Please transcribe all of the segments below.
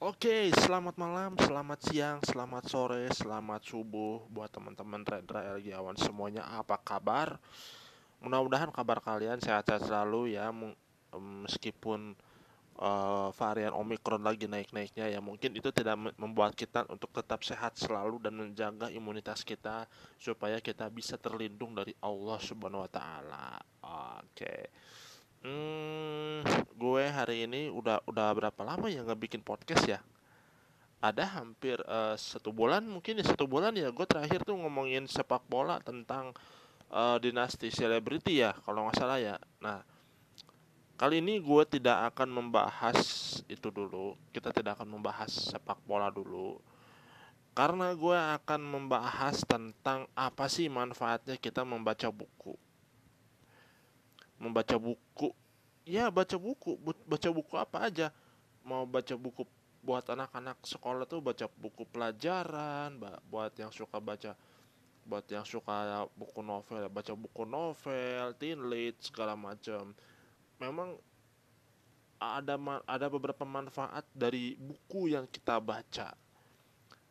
Oke, selamat malam, selamat siang, selamat sore, selamat subuh buat teman-teman Rendra Elgiawan semuanya. Apa kabar? Mudah-mudahan kabar kalian sehat-sehat selalu ya, meskipun uh, varian Omicron lagi naik-naiknya ya mungkin itu tidak membuat kita untuk tetap sehat selalu dan menjaga imunitas kita supaya kita bisa terlindung dari Allah Subhanahu wa taala. Oke. Okay. Hmm, gue hari ini udah udah berapa lama ya nggak bikin podcast ya? Ada hampir uh, satu bulan mungkin ya satu bulan ya gue terakhir tuh ngomongin sepak bola tentang uh, dinasti selebriti ya kalau nggak salah ya. Nah kali ini gue tidak akan membahas itu dulu. Kita tidak akan membahas sepak bola dulu karena gue akan membahas tentang apa sih manfaatnya kita membaca buku membaca buku. Ya baca buku. Baca buku apa aja. Mau baca buku buat anak-anak sekolah tuh baca buku pelajaran buat yang suka baca buat yang suka buku novel baca buku novel teen lead segala macam. Memang ada ada beberapa manfaat dari buku yang kita baca.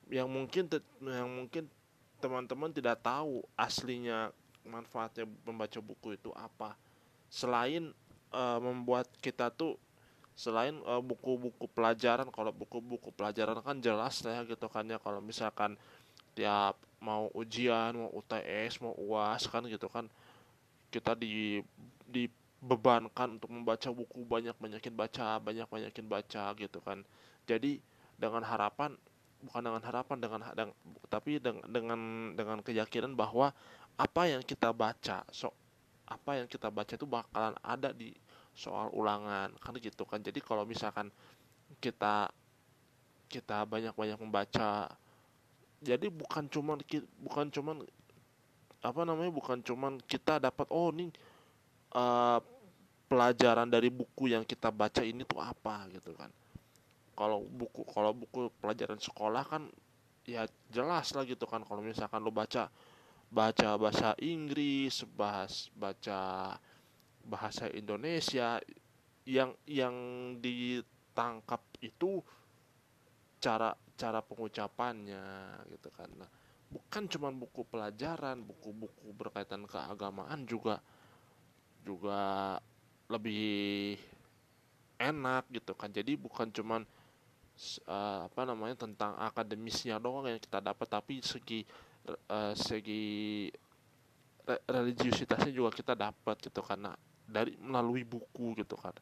Yang mungkin yang mungkin teman-teman tidak tahu aslinya manfaatnya membaca buku itu apa selain uh, membuat kita tuh selain buku buku-buku pelajaran kalau buku-buku pelajaran kan jelas ya gitu kan ya kalau misalkan tiap mau ujian mau UTS mau UAS kan gitu kan kita di dibebankan untuk membaca buku banyak banyakin baca banyak banyakin baca gitu kan. Jadi dengan harapan bukan dengan harapan dengan, dengan tapi dengan dengan dengan keyakinan bahwa apa yang kita baca so apa yang kita baca itu bakalan ada di soal ulangan kan gitu kan. Jadi kalau misalkan kita kita banyak-banyak membaca jadi bukan cuman bukan cuman apa namanya bukan cuman kita dapat oh nih uh, pelajaran dari buku yang kita baca ini tuh apa gitu kan. Kalau buku kalau buku pelajaran sekolah kan ya jelas lah gitu kan. Kalau misalkan lo baca baca bahasa Inggris, bahas baca bahasa Indonesia yang yang ditangkap itu cara cara pengucapannya gitu kan. Nah, bukan cuma buku pelajaran, buku-buku berkaitan keagamaan juga juga lebih enak gitu kan. Jadi bukan cuma uh, apa namanya tentang akademisnya doang yang kita dapat tapi segi uh, segi religiusitasnya juga kita dapat gitu karena dari melalui buku gitu kan.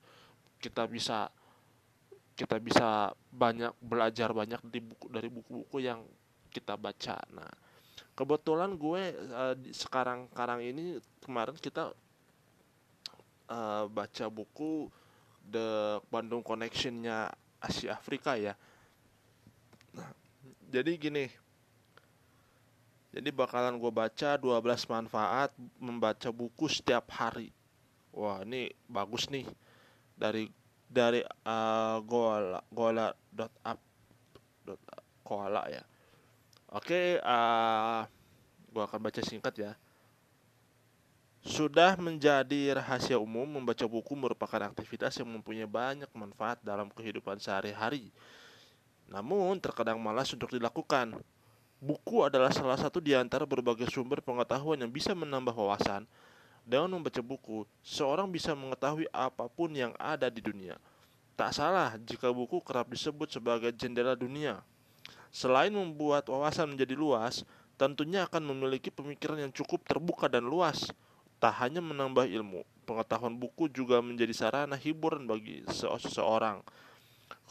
Kita bisa kita bisa banyak belajar banyak di buku dari buku-buku yang kita baca. Nah kebetulan gue uh, sekarang sekarang ini kemarin kita uh, baca buku The Bandung Connectionnya Asia Afrika ya. Nah jadi gini jadi bakalan gue baca 12 manfaat membaca buku setiap hari. Wah ini bagus nih dari dari uh, gola gola dot up dot koala ya. Oke, uh, gue akan baca singkat ya. Sudah menjadi rahasia umum membaca buku merupakan aktivitas yang mempunyai banyak manfaat dalam kehidupan sehari-hari. Namun terkadang malas untuk dilakukan. Buku adalah salah satu di antara berbagai sumber pengetahuan yang bisa menambah wawasan. Dengan membaca buku, seorang bisa mengetahui apa pun yang ada di dunia. Tak salah jika buku kerap disebut sebagai jendela dunia. Selain membuat wawasan menjadi luas, tentunya akan memiliki pemikiran yang cukup terbuka dan luas. Tak hanya menambah ilmu, pengetahuan buku juga menjadi sarana hiburan bagi seseorang.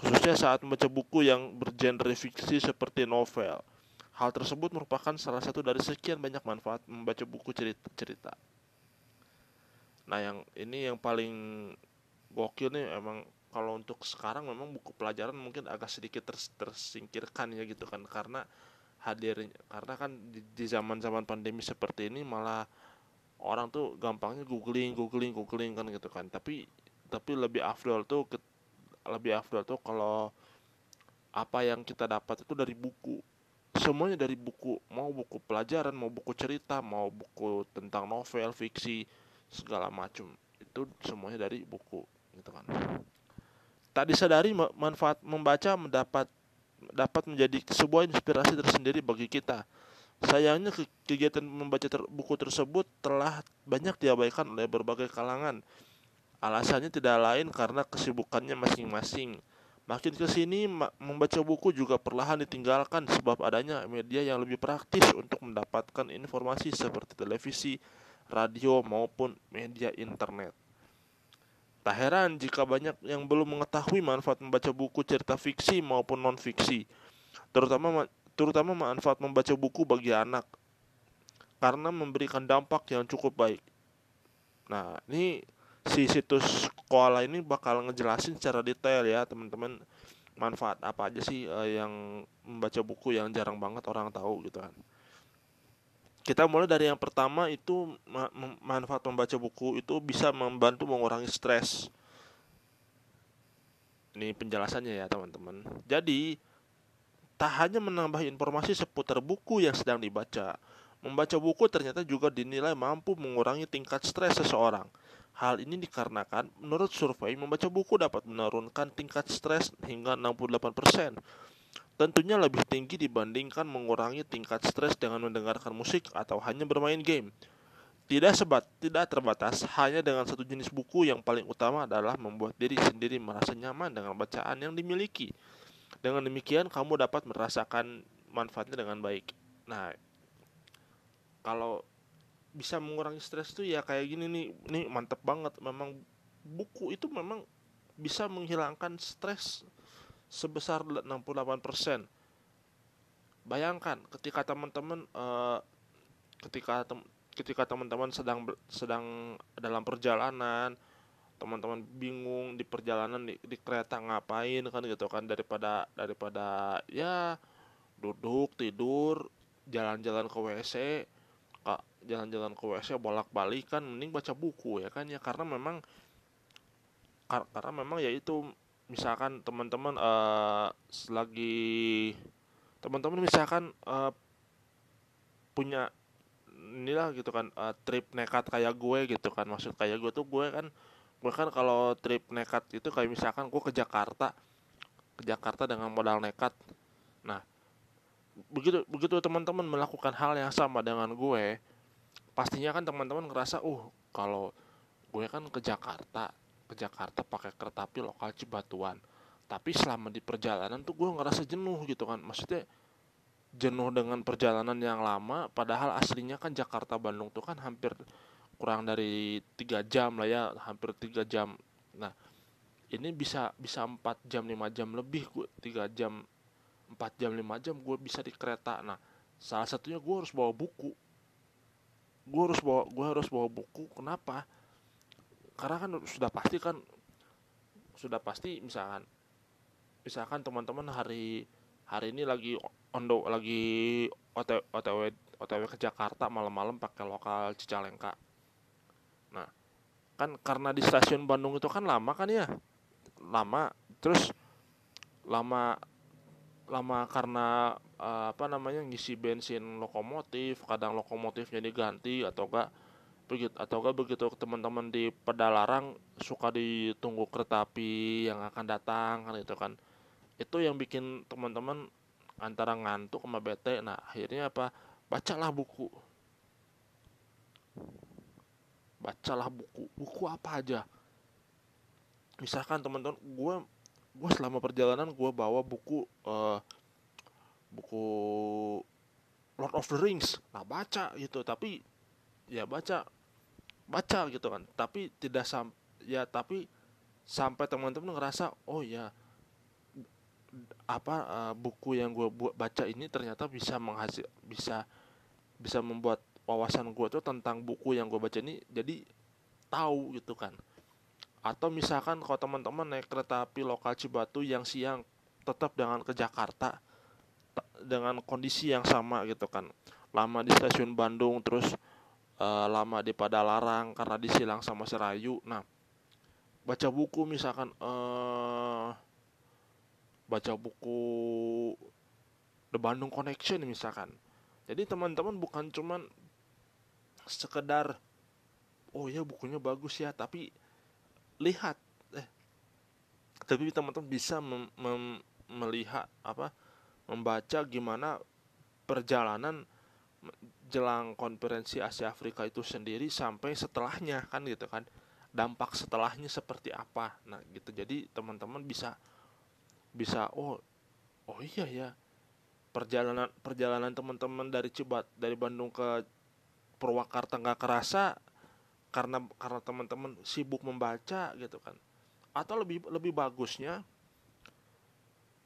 Khususnya saat membaca buku yang bergenre fiksi seperti novel. Hal tersebut merupakan salah satu dari sekian banyak manfaat membaca buku cerita-cerita. Nah, yang ini yang paling gokil nih emang kalau untuk sekarang memang buku pelajaran mungkin agak sedikit ters tersingkirkan ya gitu kan karena hadirnya karena kan di zaman-zaman pandemi seperti ini malah orang tuh gampangnya googling googling googling kan gitu kan tapi tapi lebih afdol tuh lebih afdol tuh kalau apa yang kita dapat itu dari buku semuanya dari buku mau buku pelajaran mau buku cerita mau buku tentang novel fiksi segala macam itu semuanya dari buku gitu kan tak disadari manfaat membaca mendapat dapat menjadi sebuah inspirasi tersendiri bagi kita. Sayangnya kegiatan membaca ter buku tersebut telah banyak diabaikan oleh berbagai kalangan. Alasannya tidak lain karena kesibukannya masing-masing. Makin ke sini membaca buku juga perlahan ditinggalkan sebab adanya media yang lebih praktis untuk mendapatkan informasi seperti televisi, radio maupun media internet. Tak heran jika banyak yang belum mengetahui manfaat membaca buku cerita fiksi maupun non-fiksi, terutama terutama manfaat membaca buku bagi anak, karena memberikan dampak yang cukup baik. Nah, ini si situs sekolah ini bakal ngejelasin secara detail ya teman-teman manfaat apa aja sih uh, yang membaca buku yang jarang banget orang tahu gitu kan kita mulai dari yang pertama itu manfaat membaca buku itu bisa membantu mengurangi stres. Ini penjelasannya ya teman-teman. Jadi tak hanya menambah informasi seputar buku yang sedang dibaca, membaca buku ternyata juga dinilai mampu mengurangi tingkat stres seseorang. Hal ini dikarenakan menurut survei membaca buku dapat menurunkan tingkat stres hingga 68% tentunya lebih tinggi dibandingkan mengurangi tingkat stres dengan mendengarkan musik atau hanya bermain game. Tidak sebat, tidak terbatas hanya dengan satu jenis buku yang paling utama adalah membuat diri sendiri merasa nyaman dengan bacaan yang dimiliki. Dengan demikian kamu dapat merasakan manfaatnya dengan baik. Nah, kalau bisa mengurangi stres tuh ya kayak gini nih, ini mantep banget. Memang buku itu memang bisa menghilangkan stres sebesar 68%. Bayangkan ketika teman-teman uh, ketika tem ketika teman-teman sedang sedang dalam perjalanan, teman-teman bingung di perjalanan di, di kereta ngapain kan gitu kan daripada daripada ya duduk tidur jalan-jalan ke WC jalan-jalan ke WC bolak-balik kan mending baca buku ya kan? Ya karena memang karena memang ya itu misalkan teman-teman uh, selagi teman-teman misalkan uh, punya inilah gitu kan uh, trip nekat kayak gue gitu kan maksud kayak gue tuh gue kan gue kan kalau trip nekat itu kayak misalkan gue ke Jakarta ke Jakarta dengan modal nekat. Nah begitu begitu teman-teman melakukan hal yang sama dengan gue pastinya kan teman-teman ngerasa uh kalau gue kan ke Jakarta ke Jakarta pakai kereta api lokal Cibatuan. Tapi selama di perjalanan tuh gue ngerasa jenuh gitu kan. Maksudnya jenuh dengan perjalanan yang lama padahal aslinya kan Jakarta Bandung tuh kan hampir kurang dari tiga jam lah ya hampir tiga jam. Nah ini bisa bisa empat jam lima jam lebih gue tiga jam empat jam lima jam gue bisa di kereta. Nah salah satunya gue harus bawa buku gue harus bawa gue harus bawa buku. Kenapa? Karena kan sudah pasti kan sudah pasti misalkan misalkan teman-teman hari hari ini lagi ondo lagi otw otw otw ke Jakarta malam-malam pakai lokal Cicalengka. Nah kan karena di stasiun Bandung itu kan lama kan ya? Lama terus lama lama karena uh, apa namanya ngisi bensin lokomotif kadang lokomotifnya diganti atau enggak begitu atau enggak begitu teman-teman di pedalarang suka ditunggu kereta api yang akan datang kan itu kan. Itu yang bikin teman-teman antara ngantuk sama bete. Nah akhirnya apa? Bacalah buku. Bacalah buku. Buku apa aja? Misalkan teman-teman gue gue selama perjalanan gue bawa buku uh, buku Lord of the Rings. Nah baca gitu tapi ya baca baca gitu kan. Tapi tidak sam ya tapi sampai teman-teman ngerasa oh ya apa uh, buku yang gue buat baca ini ternyata bisa menghasil bisa bisa membuat wawasan gue tuh tentang buku yang gue baca ini jadi tahu gitu kan atau misalkan kalau teman-teman naik kereta api lokal Cibatu yang siang tetap dengan ke Jakarta dengan kondisi yang sama gitu kan lama di stasiun Bandung terus uh, lama di Padalarang karena disilang sama Serayu. Nah, baca buku misalkan uh, baca buku The Bandung Connection misalkan. Jadi teman-teman bukan cuman sekedar oh ya bukunya bagus ya, tapi lihat eh tapi teman-teman bisa mem, mem, melihat apa membaca gimana perjalanan jelang konferensi Asia Afrika itu sendiri sampai setelahnya kan gitu kan. Dampak setelahnya seperti apa. Nah gitu. Jadi teman-teman bisa bisa oh oh iya ya perjalanan perjalanan teman-teman dari Cibat dari Bandung ke Purwakarta nggak kerasa karena karena teman-teman sibuk membaca gitu kan atau lebih lebih bagusnya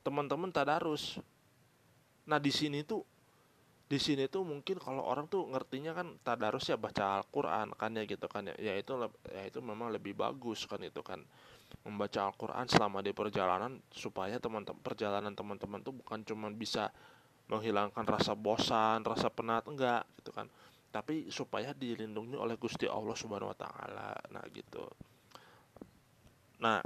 teman-teman tadarus nah di sini tuh di sini tuh mungkin kalau orang tuh ngertinya kan tadarus ya baca Al-Qur'an kan ya gitu kan ya. Ya itu ya itu memang lebih bagus kan itu kan. Membaca Al-Qur'an selama di perjalanan supaya teman-teman perjalanan teman-teman tuh bukan cuma bisa menghilangkan rasa bosan, rasa penat enggak gitu kan. Tapi supaya dilindungi oleh Gusti Allah Subhanahu wa taala. Nah, gitu. Nah,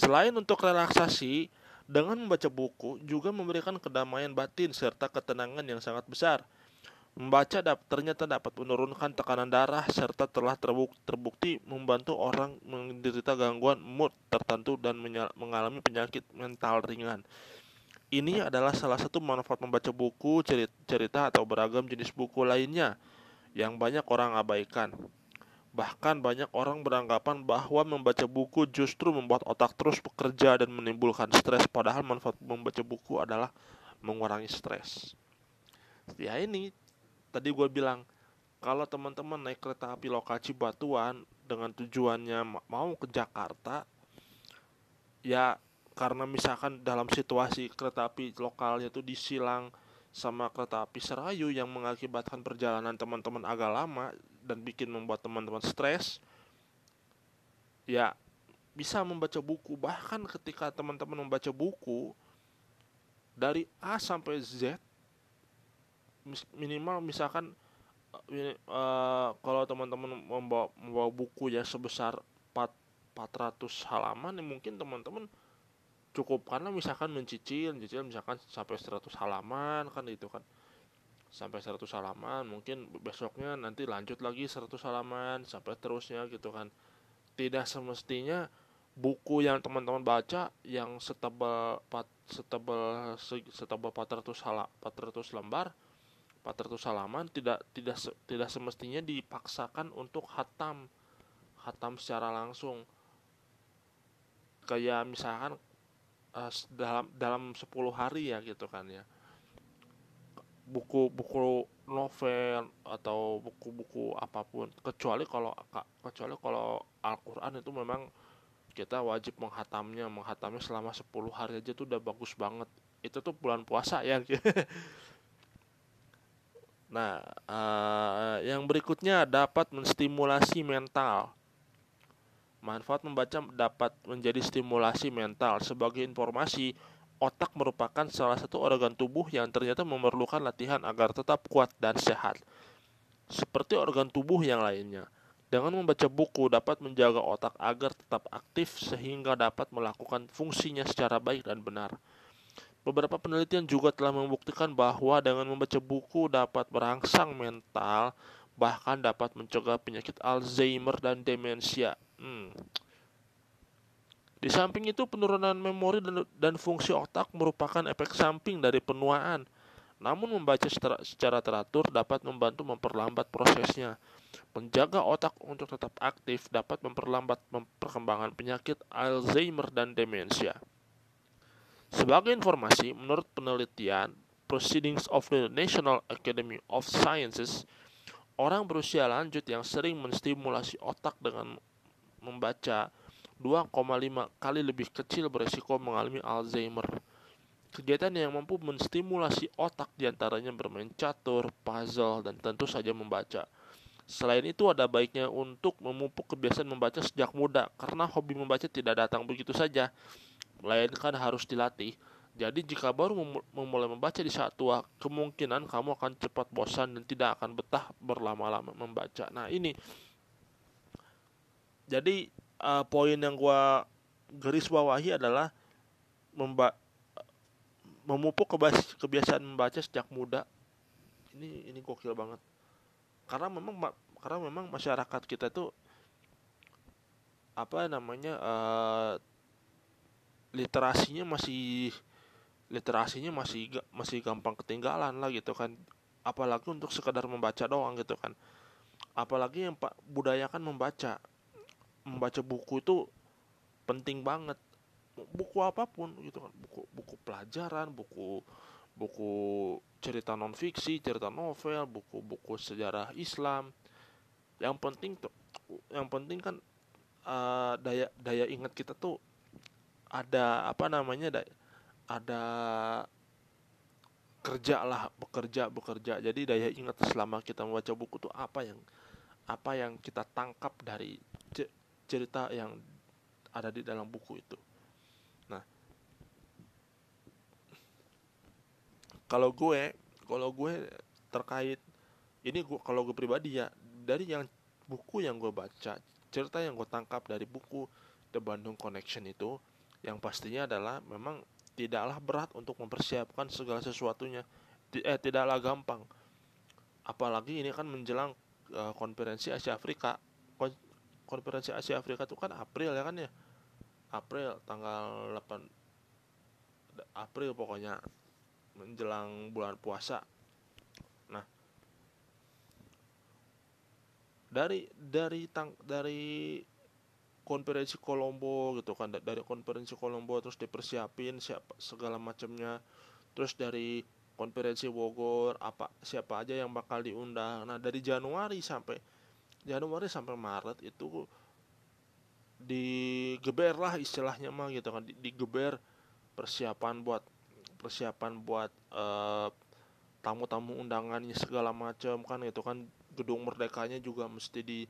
selain untuk relaksasi, dengan membaca buku juga memberikan kedamaian batin serta ketenangan yang sangat besar. Membaca dap ternyata dapat menurunkan tekanan darah serta telah terbukti membantu orang menderita gangguan mood tertentu dan mengalami penyakit mental ringan. Ini adalah salah satu manfaat membaca buku, cerita, atau beragam jenis buku lainnya yang banyak orang abaikan. Bahkan banyak orang beranggapan bahwa membaca buku justru membuat otak terus bekerja dan menimbulkan stres padahal manfaat membaca buku adalah mengurangi stres. Ya ini tadi gue bilang kalau teman-teman naik kereta api lokal Cibatuan dengan tujuannya mau ke Jakarta ya karena misalkan dalam situasi kereta api lokalnya itu disilang sama kereta api Serayu yang mengakibatkan perjalanan teman-teman agak lama dan bikin membuat teman-teman stres ya bisa membaca buku. Bahkan ketika teman-teman membaca buku dari A sampai Z minimal misalkan uh, kalau teman-teman membawa, membawa buku ya sebesar 4, 400 halaman ya mungkin teman-teman cukup karena misalkan mencicil mencicil misalkan sampai 100 halaman kan itu kan. Sampai 100 halaman mungkin besoknya nanti lanjut lagi 100 halaman sampai terusnya gitu kan. Tidak semestinya buku yang teman-teman baca yang setebal setebal setebal 400 halaman 400 lembar 400 halaman tidak tidak tidak semestinya dipaksakan untuk hatam hatam secara langsung. Kayak misalkan uh, dalam dalam 10 hari ya gitu kan ya. Buku-buku novel atau buku-buku apa pun. Kecuali kalau kecuali kalau Al-Qur'an itu memang kita wajib menghatamnya menghatamnya selama 10 hari aja tuh udah bagus banget. Itu tuh bulan puasa ya. Nah uh, yang berikutnya dapat menstimulasi mental manfaat membaca dapat menjadi stimulasi mental sebagai informasi otak merupakan salah satu organ tubuh yang ternyata memerlukan latihan agar tetap kuat dan sehat. Seperti organ tubuh yang lainnya, dengan membaca buku dapat menjaga otak agar tetap aktif sehingga dapat melakukan fungsinya secara baik dan benar. Beberapa penelitian juga telah membuktikan bahwa dengan membaca buku dapat merangsang mental, bahkan dapat mencegah penyakit Alzheimer dan demensia. Hmm, di samping itu, penurunan memori dan, dan fungsi otak merupakan efek samping dari penuaan. Namun membaca secara, secara teratur dapat membantu memperlambat prosesnya. Menjaga otak untuk tetap aktif dapat memperlambat perkembangan penyakit Alzheimer dan demensia. Sebagai informasi, menurut penelitian Proceedings of the National Academy of Sciences, orang berusia lanjut yang sering menstimulasi otak dengan membaca 2,5 kali lebih kecil beresiko mengalami Alzheimer. Kegiatan yang mampu menstimulasi otak di antaranya bermain catur, puzzle, dan tentu saja membaca. Selain itu ada baiknya untuk memupuk kebiasaan membaca sejak muda karena hobi membaca tidak datang begitu saja, melainkan harus dilatih. Jadi jika baru memulai membaca di saat tua, kemungkinan kamu akan cepat bosan dan tidak akan betah berlama-lama membaca. Nah ini, jadi uh, poin yang gue garis bawahi adalah memba memupuk kebiasaan membaca sejak muda. Ini ini gokil banget. Karena memang karena memang masyarakat kita itu apa namanya uh, literasinya masih literasinya masih masih gampang ketinggalan lah gitu kan. Apalagi untuk sekedar membaca doang gitu kan. Apalagi yang pak budayakan membaca. Membaca buku itu penting banget. Buku apa pun gitu kan. Buku buku pelajaran buku buku cerita non fiksi cerita novel buku-buku sejarah Islam. Yang penting tuh yang penting kan uh, daya daya ingat kita tuh ada apa namanya daya, ada kerja lah bekerja bekerja. Jadi daya ingat selama kita membaca buku tuh apa yang apa yang kita tangkap dari cerita yang ada di dalam buku itu. Nah kalau gue kalau gue terkait ini gue kalau gue pribadi ya dari yang buku yang gue baca cerita yang gue tangkap dari buku The Bandung Connection itu yang pastinya adalah memang tidaklah berat untuk mempersiapkan segala sesuatunya. Eh tidaklah gampang. Apalagi ini kan menjelang uh, konferensi Asia Afrika. Kon konferensi Asia Afrika itu kan April ya kan ya? April tanggal 8 April pokoknya menjelang bulan puasa. Nah dari dari tang dari konferensi Kolombo gitu kan dari konferensi Kolombo terus dipersiapin siapa segala macamnya terus dari konferensi Bogor apa siapa aja yang bakal diundang. Nah dari Januari sampai Januari sampai Maret itu digeber lah istilahnya mah gitu kan digeber persiapan buat persiapan buat uh, tamu-tamu undangannya segala macam kan gitu kan. Gedung merdekanya juga mesti di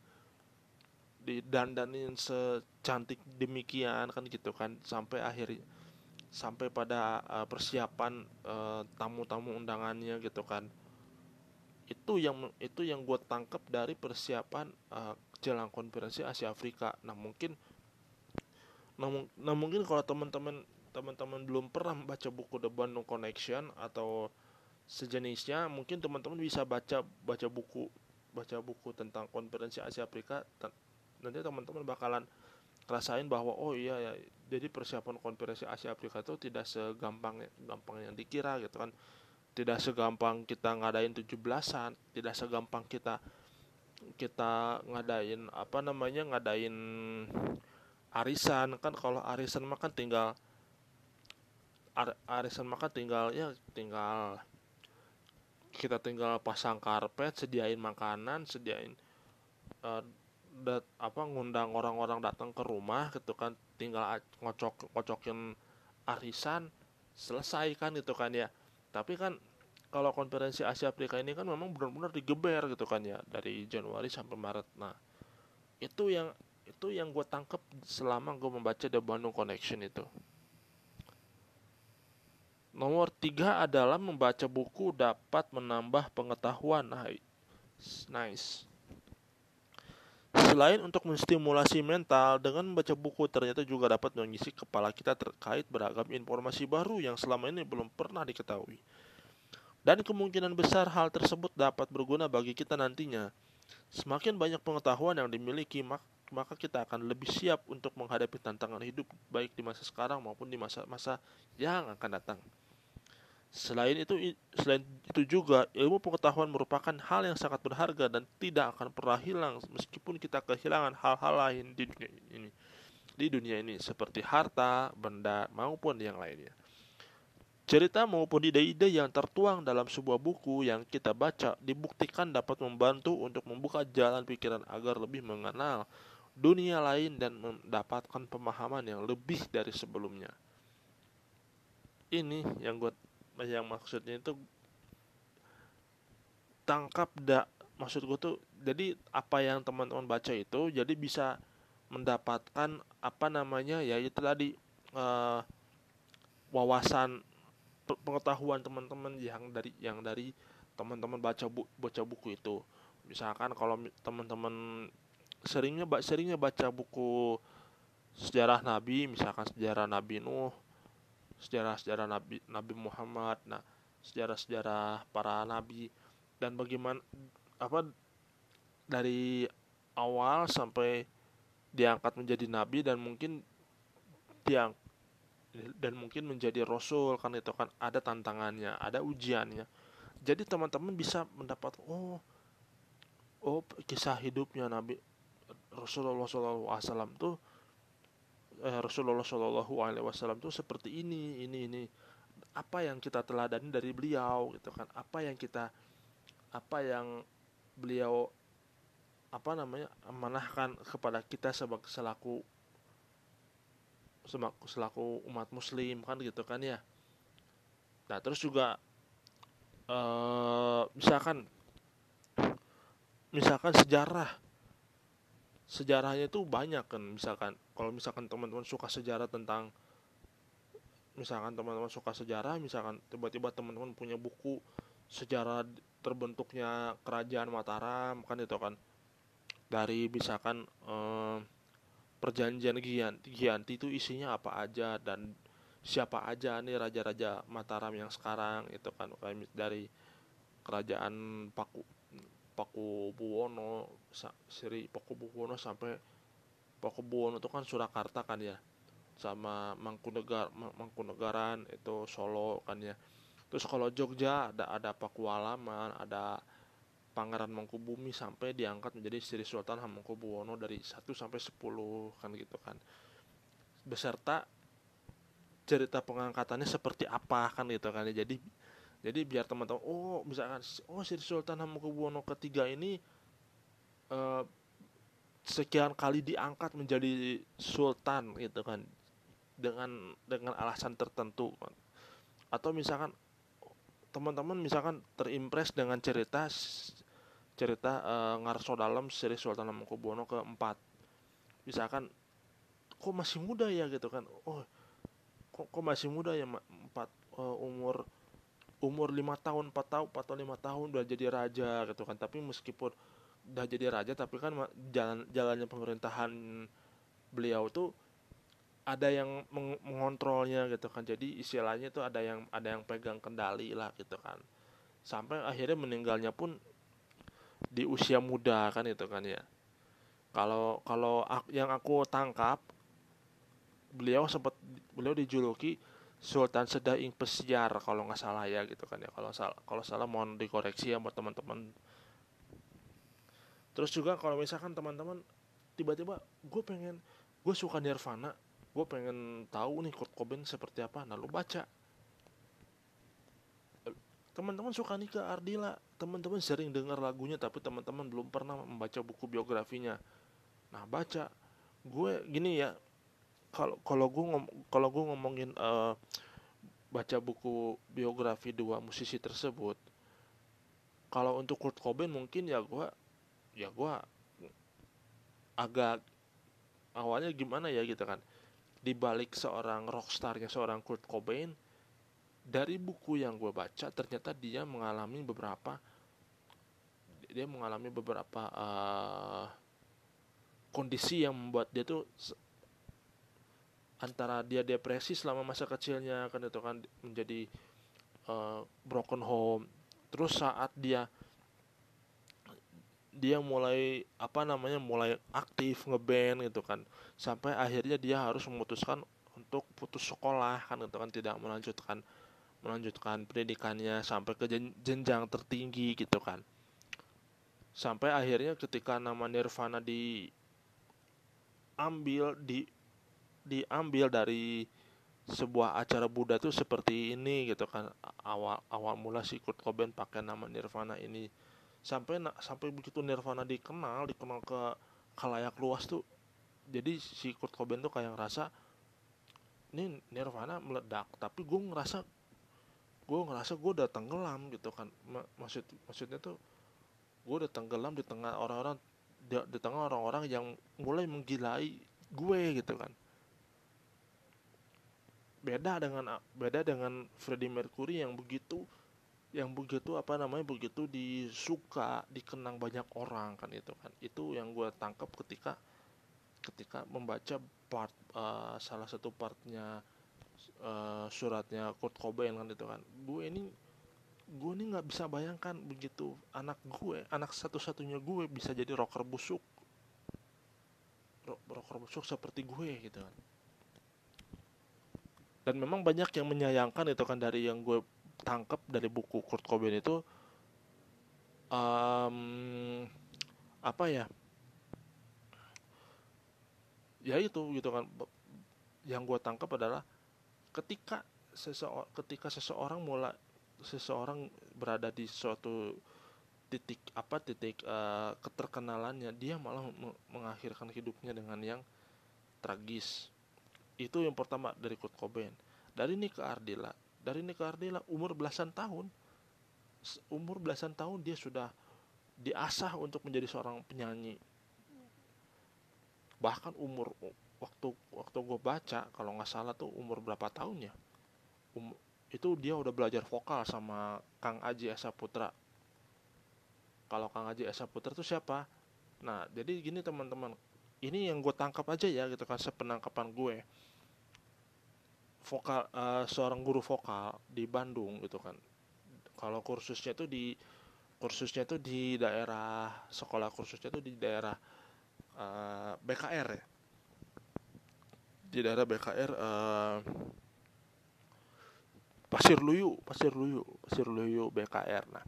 didandanin secantik demikian kan gitu kan sampai akhir sampai pada uh, persiapan tamu tamu-tamu undangannya gitu kan. Itu yang itu yang gue tangkap dari persiapan uh, jelang konferensi Asia Afrika nah mungkin nah, nah mungkin kalau teman-teman teman-teman belum pernah membaca buku The Bandung Connection atau sejenisnya mungkin teman-teman bisa baca baca buku baca buku tentang konferensi Asia Afrika nanti teman-teman bakalan rasain bahwa oh iya ya jadi persiapan konferensi Asia Afrika itu tidak segampang gampang yang dikira gitu kan. Tidak segampang kita ngadain 17-an tidak segampang kita kita ngadain apa namanya ngadain arisan. Kan kalau arisan mah kan tinggal ar, arisan mah kan tinggal ya tinggal kita tinggal pasang karpet sediain makanan sediain uh, dat, apa ngundang orang-orang datang ke rumah gitu kan tinggal ngocok ngocokin arisan selesai kan gitu kan ya tapi kan kalau konferensi Asia Afrika ini kan memang benar-benar digeber gitu kan ya dari Januari sampai Maret nah itu yang itu yang gue tangkep selama gue membaca The Bandung Connection itu Nomor tiga adalah membaca buku dapat menambah pengetahuan. Nah, nice. Selain untuk menstimulasi mental, dengan membaca buku ternyata juga dapat mengisi kepala kita terkait beragam informasi baru yang selama ini belum pernah diketahui. Dan kemungkinan besar hal tersebut dapat berguna bagi kita nantinya. Semakin banyak pengetahuan yang dimiliki, maka kita akan lebih siap untuk menghadapi tantangan hidup baik di masa sekarang maupun di masa-masa yang akan datang. Selain itu, selain itu juga ilmu pengetahuan merupakan hal yang sangat berharga dan tidak akan pernah hilang meskipun kita kehilangan hal-hal lain di dunia ini. Di dunia ini seperti harta, benda maupun yang lainnya. Cerita maupun ide-ide yang tertuang dalam sebuah buku yang kita baca dibuktikan dapat membantu untuk membuka jalan pikiran agar lebih mengenal dunia lain dan mendapatkan pemahaman yang lebih dari sebelumnya. Ini yang gue yang maksudnya itu tangkap dak maksud gue tuh jadi apa yang teman-teman baca itu jadi bisa mendapatkan apa namanya ya itu tadi uh, wawasan pengetahuan teman-teman yang dari yang dari teman-teman baca bu, baca buku itu. Misalkan kalau teman-teman seringnya seringnya baca buku sejarah nabi misalkan sejarah nabi nuh sejarah-sejarah Nabi Nabi Muhammad, nah sejarah-sejarah para nabi. Dan bagaimana apa dari awal sampai diangkat menjadi nabi dan mungkin diang dan mungkin menjadi rasul kan itu kan ada tantangannya ada ujiannya. Jadi teman-teman bisa mendapat oh oh kisah hidupnya nabi Rasulullah SAW tuh eh, Rasulullah SAW tuh seperti ini ini ini. Apa yang kita teladani dari beliau gitu kan? Apa yang kita apa yang beliau apa namanya amanahkan kepada kita sebagai selaku selaku, selaku umat muslim kan gitu kan ya? Nah terus juga uh, misalkan misalkan sejarah sejarahnya itu banyak kan misalkan kalau misalkan teman-teman suka sejarah tentang misalkan teman-teman suka sejarah misalkan tiba-tiba teman-teman punya buku sejarah terbentuknya kerajaan Mataram kan itu kan dari misalkan eh, perjanjian Giyanti, Giyanti itu isinya apa aja dan siapa aja nih raja-raja Mataram yang sekarang itu kan dari kerajaan Paku Paku Buwono Sri Paku Buwono sampai Paku Buwono itu kan Surakarta kan ya sama Mangkunegar Mangkunegaran itu Solo kan ya terus kalau Jogja ada ada Pakualaman ada Pangeran Mangkubumi sampai diangkat menjadi Sri Sultan Hamengkubuwono dari 1 sampai 10 kan gitu kan. Beserta cerita pengangkatannya seperti apa kan gitu kan. Jadi jadi biar teman-teman oh misalkan oh Sri Sultan Hamengkubuwono ketiga ini eh, sekian kali diangkat menjadi sultan gitu kan dengan dengan alasan tertentu kan. atau misalkan teman-teman misalkan terimpress dengan cerita cerita uh, Ngarso dalam seri Sultan Hamengkubuwono keempat. Misalkan kok masih muda ya? gitu kan. Oh kok, kok masih muda ya empat uh, umur umur lima tahun empat tahun empat tahun lima tahun udah jadi raja gitu kan. Tapi meskipun udah jadi raja tapi kan jalan jalannya pemerintahan beliau tuh ada yang meng mengontrolnya gitu kan. Jadi istilahnya itu ada yang ada yang pegang kendali lah gitu kan. Sampai akhirnya meninggalnya pun di usia muda kan itu kan ya. Kalau kalau yang aku tangkap beliau sempat beliau dijuluki Sultan Sedaing Pesiar kalau nggak salah ya gitu kan ya. Kalau salah kalau salah mohon dikoreksi ya buat teman-teman. Terus juga kalau misalkan teman-teman tiba-tiba gue pengen gue suka Nirvana gue pengen tahu nih Kurt Cobain seperti apa. Nah lu baca. Teman-teman suka nih ke Ardila. Teman-teman sering dengar lagunya tapi teman-teman belum pernah membaca buku biografinya. Nah baca. Gue gini ya kalau kalau gue ngom kalau gue ngomongin uh, baca buku biografi dua musisi tersebut kalau untuk Kurt Cobain mungkin ya gue ya gue agak awalnya gimana ya gitu kan. Di balik seorang rockstarnya seorang Kurt Cobain dari buku yang gue baca ternyata dia mengalami beberapa dia mengalami beberapa uh, kondisi yang membuat dia tuh antara dia depresi selama masa kecilnya kan itu kan menjadi uh, broken home. Terus saat dia dia mulai apa namanya mulai aktif ngeband gitu kan sampai akhirnya dia harus memutuskan untuk putus sekolah kan gitu kan tidak melanjutkan melanjutkan pendidikannya sampai ke jenjang tertinggi gitu kan. Sampai akhirnya ketika nama Nirvana diambil di diambil dari sebuah acara Buddha tuh seperti ini gitu kan. Awal awal mula si Kurt Cobain pakai nama Nirvana ini. Sampai sampai begitu Nirvana dikenal dikenal ke kalayak luas tuh jadi si Kurt Cobain tuh kayak ngerasa ini Nirvana meledak tapi gue ngerasa gue ngerasa gue udah tenggelam gitu kan. Maksud maksudnya tuh gue udah tenggelam di tengah orang-orang di, di tengah orang-orang yang mulai menggilai gue gitu kan beda dengan beda dengan Freddie Mercury yang begitu yang begitu apa namanya begitu disuka dikenang banyak orang kan itu kan. Itu yang gue tangkap ketika ketika membaca part uh, salah satu partnya uh, suratnya Kurt Cobain kan itu kan. Gue ini gue ini nggak bisa bayangkan begitu anak gue anak satu-satunya gue bisa jadi rocker busuk. Rocker busuk seperti gue gitu kan dan memang banyak yang menyayangkan itu kan dari yang gue tangkap dari buku Kurt Cobain itu um, apa ya? Ya itu gitu kan. Yang gue tangkap adalah ketika seseorang ketika seseorang mulai seseorang berada di suatu titik apa titik uh, keterkenalannya dia malah mengakhirkan hidupnya dengan yang tragis itu yang pertama dari Kurt Cobain. Dari Nika Ardila. Dari Nika Ardila umur belasan tahun. Umur belasan tahun dia sudah diasah untuk menjadi seorang penyanyi. Bahkan umur waktu waktu gue baca kalau nggak salah tuh umur berapa tahun ya um, itu dia udah belajar vokal sama Kang Aji Esa Putra kalau Kang Aji Esa Putra tuh siapa? Nah jadi gini teman-teman. Ini yang gue tangkap aja ya gitu kan sepenangkapan gue vokal uh, seorang guru vokal di Bandung gitu kan. Kalau kursusnya itu di kursusnya itu di daerah sekolah kursusnya itu di daerah uh, eh, BKR ya. Di daerah BKR uh, eh, Pasir Luyu Pasir Luyu Pasir Luyu BKR nah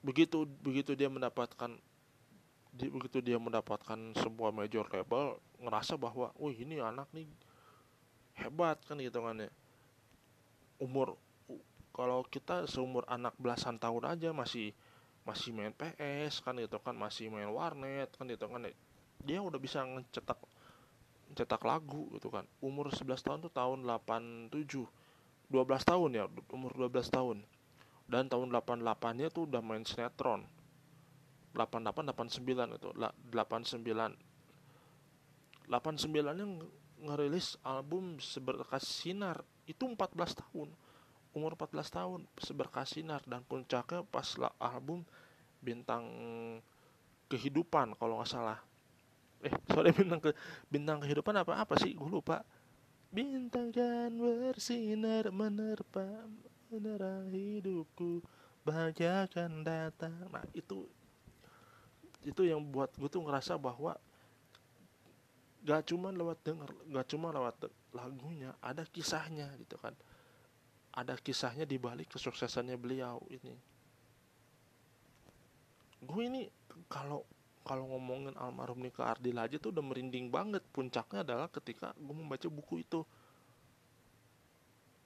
begitu begitu dia mendapatkan di, begitu dia mendapatkan sebuah major label ngerasa bahwa wih ini anak nih hebat kan gitu kan ya umur kalau kita seumur anak belasan tahun aja masih masih main PS kan gitu kan masih main warnet kan gitu kan ya. dia udah bisa ngecetak cetak lagu gitu kan. Umur 11 tahun tuh tahun 87 12 tahun ya umur 12 tahun. Dan tahun 88 nya tuh udah main sinetron. 88 89 itu 89 89 nya ngerilis album seberkas sinar. Itu 14 tahun. Umur 14 tahun seberkas sinar. Dan puncaknya pas lah album bintang kehidupan kalau nggak salah. Eh sorry bintang ke bintang kehidupan apa apa sih? Gue lupa. Bintang kan bersinar menerpa menerang hidupku. Bahagia akan datang. Nah itu itu yang buat gue tuh ngerasa bahwa gak cuma lewat denger gak cuma lewat lagunya ada kisahnya gitu kan. Ada kisahnya di balik kesuksesannya beliau ini. Gue ini kalau kalau ngomongin almarhum Nika Ardil aja tuh udah merinding banget. Puncaknya adalah ketika gue membaca buku itu.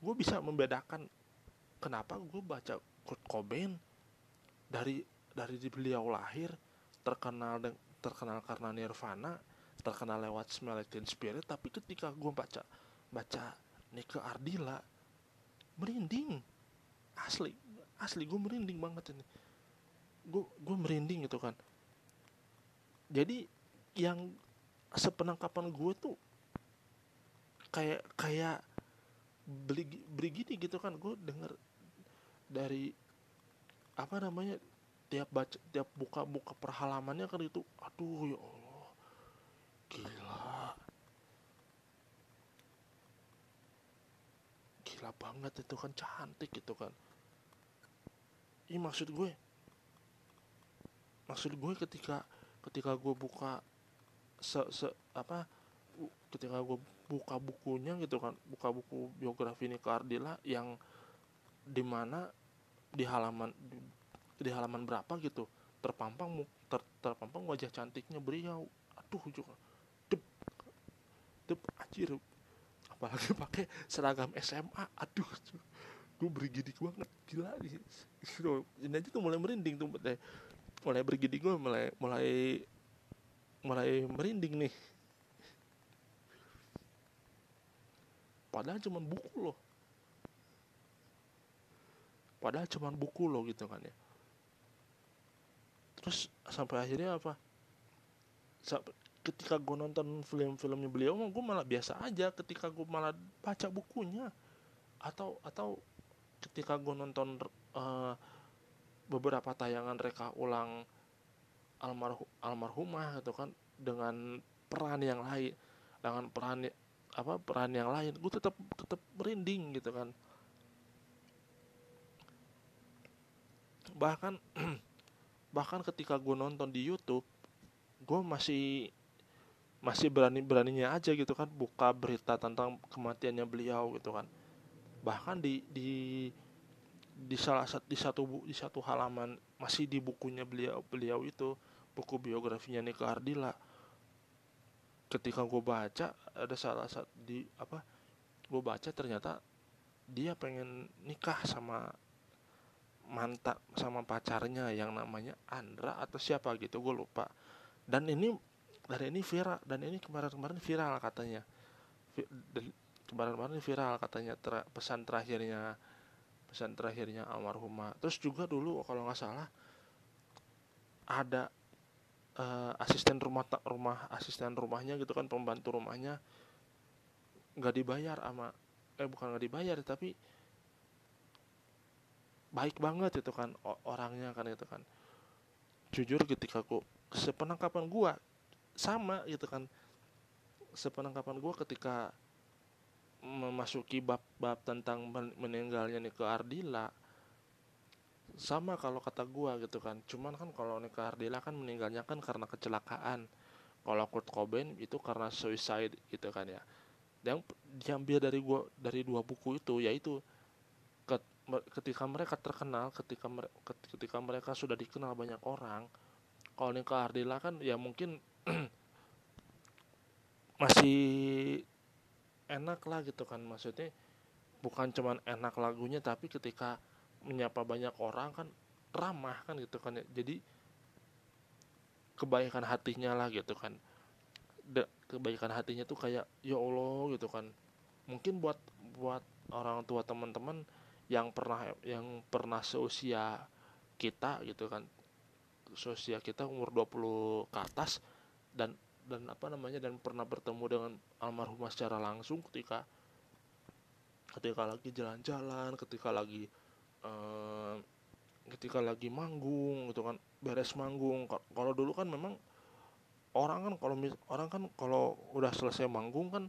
Gue bisa membedakan kenapa gue baca Kurt Cobain dari dari beliau lahir terkenal terkenal karena Nirvana terkenal lewat Smell Like Teen Spirit tapi ketika gue baca baca Nika Ardila merinding. Asli asli gue merinding banget ini. Gue gue merinding gitu kan. Jadi yang sepenangkapan gue tuh kayak kayak beli beli gini gitu kan. Gue denger dari apa namanya tiap baca tiap buka buka perhalamannya kan itu aduh ya Allah gila. Gila banget itu kan cantik gitu kan. Ini maksud gue maksud gue ketika ketika gue buka se, se apa ketika gue buka bukunya gitu kan buka buku biografi ini Ardila yang di mana di halaman di, di halaman berapa gitu terpampang ter, terpampang wajah cantiknya beliau. Aduh juga anjir. Apalagi pakai seragam SMA aduh. Gue bergidik banget gila ini aja tuh mulai merinding tuh deh mulai bergidik gue mulai mulai mulai merinding nih. Padahal cuma buku loh. Padahal cuma buku loh gitu kan ya. Terus sampai akhirnya apa ketika gue nonton film-filmnya beliau gue malah biasa aja ketika gue malah baca bukunya. Atau atau ketika gue nonton uh, beberapa tayangan reka ulang almarhum almarhumah gitu kan dengan peran yang lain dengan peran apa peran yang lain gue tetap tetap merinding gitu kan. Bahkan bahkan ketika gue nonton di YouTube gue masih masih berani beraninya aja gitu kan buka berita tentang kematiannya beliau gitu kan. Bahkan di di di salah satu di satu di satu halaman masih di bukunya beliau beliau itu buku biografinya Nika Ardila. Ketika gue baca ada salah satu di apa gue baca ternyata dia pengen nikah sama mantap sama pacarnya yang namanya Andra atau siapa gitu gue lupa. Dan ini dan ini viral dan ini kemarin-kemarin viral katanya. Kemarin-kemarin viral katanya ter, pesan terakhirnya pesan terakhirnya almarhumah. Terus juga dulu kalau nggak salah ada uh, asisten rumah rumah asisten rumahnya gitu kan pembantu rumahnya nggak dibayar ama eh bukan nggak dibayar tapi baik banget itu kan orangnya kan itu kan. Jujur ketika aku sepenangkapan gua sama gitu kan. Sepenangkapan gue ketika memasuki bab-bab tentang meninggalnya nih ke Ardila sama kalau kata gue gitu kan. Cuman kan kalau nih ke Ardila kan meninggalnya kan karena kecelakaan. Kalau Kurt Cobain itu karena suicide gitu kan ya. Yang diambil dari gua dari dua buku itu yaitu ketika mereka terkenal ketika ketika mereka sudah dikenal banyak orang kalau Nika Ardila kan ya mungkin masih enak lah gitu kan maksudnya bukan cuman enak lagunya tapi ketika menyapa banyak orang kan ramah kan gitu kan jadi kebaikan hatinya lah gitu kan. De, kebaikan hatinya tuh kayak ya Allah gitu kan. Mungkin buat buat orang tua teman-teman yang pernah yang pernah seusia kita gitu kan. Seusia kita umur 20 ke atas dan dan apa namanya dan pernah bertemu dengan almarhumah secara langsung ketika ketika lagi jalan-jalan ketika lagi uh, ketika lagi manggung gitu kan beres manggung. Kalau dulu kan memang orang kan kalau orang kan kalau udah selesai manggung kan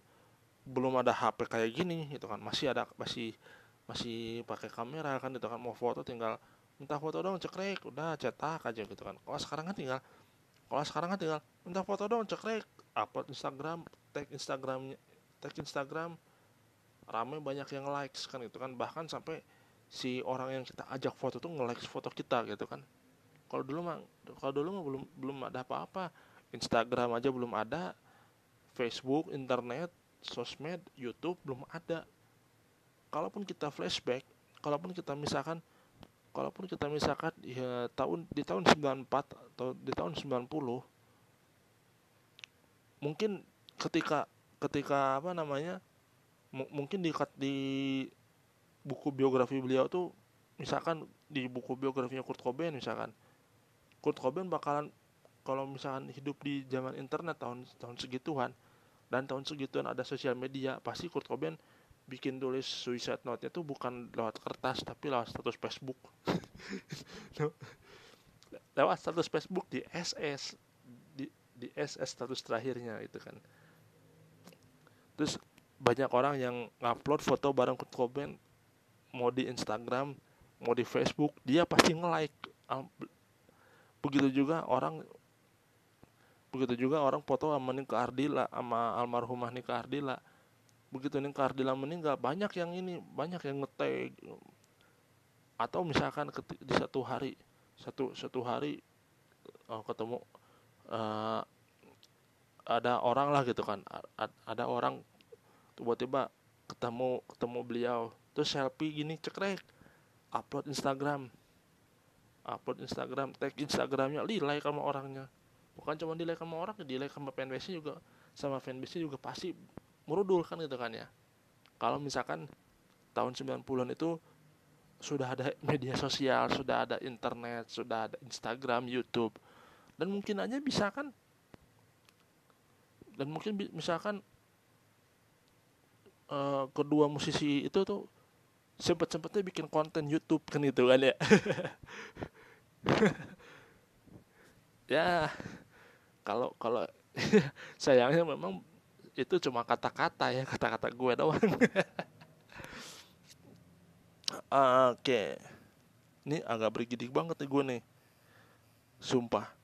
belum ada HP kayak gini gitu kan. Masih ada masih masih pakai kamera kan gitu kan. Mau foto tinggal minta foto dong cekrek udah cetak aja gitu kan. Kalau sekarang kan tinggal kalau sekarang kan tinggal minta foto dong cekrek upload Instagram tag Instagramnya tag Instagram. Ramai banyak yang likes kan gitu kan. Bahkan sampai si orang yang kita ajak foto tuh nge-like foto kita gitu kan. Kalau dulu mah kalau dulu mah belum belum ada apa-apa. Instagram aja belum ada. Facebook internet sosmed YouTube belum ada. Kalaupun kita flashback kalaupun kita misalkan kalaupun kita misalkan ya tahun di tahun 94 atau di tahun 90 mungkin ketika ketika apa namanya mungkin di di buku biografi beliau tuh misalkan di buku biografinya Kurt Cobain misalkan Kurt Cobain bakalan kalau misalkan hidup di zaman internet tahun tahun segituan dan tahun segituan ada sosial media pasti Kurt Cobain bikin tulis suicide note-nya tuh bukan lewat kertas tapi lewat status Facebook. lewat status Facebook di SS di di SS status terakhirnya itu kan. Terus banyak orang yang ngupload foto bareng Kurt Cobain mau di Instagram, mau di Facebook, dia pasti nge-like. Begitu juga orang begitu juga orang foto sama Nika Ardila sama almarhumah Nika Ardila begitu nih Kardila meninggal banyak yang ini banyak yang ngetag. Atau misalkan di satu hari satu satu hari oh, ketemu uh, ada orang lah gitu kan. Ada orang tiba-tiba ketemu ketemu beliau terus selfie gini cekrek upload Instagram. Upload Instagram tag Instagramnya di like sama orangnya. Bukan cuma di like sama orang di like sama fanbase juga sama fanbase juga pasti merudul kan gitu kan ya kalau misalkan tahun 90-an itu sudah ada media sosial, sudah ada internet, sudah ada Instagram, YouTube. Dan mungkin aja bisa kan dan mungkin misalkan uh, kedua musisi itu tuh sempet-sempetnya bikin konten YouTube kan itu kan ya. ya kalau kalau sayangnya memang itu cuma kata-kata ya kata-kata gue doang oke ini agak bergidik banget nih gue nih sumpah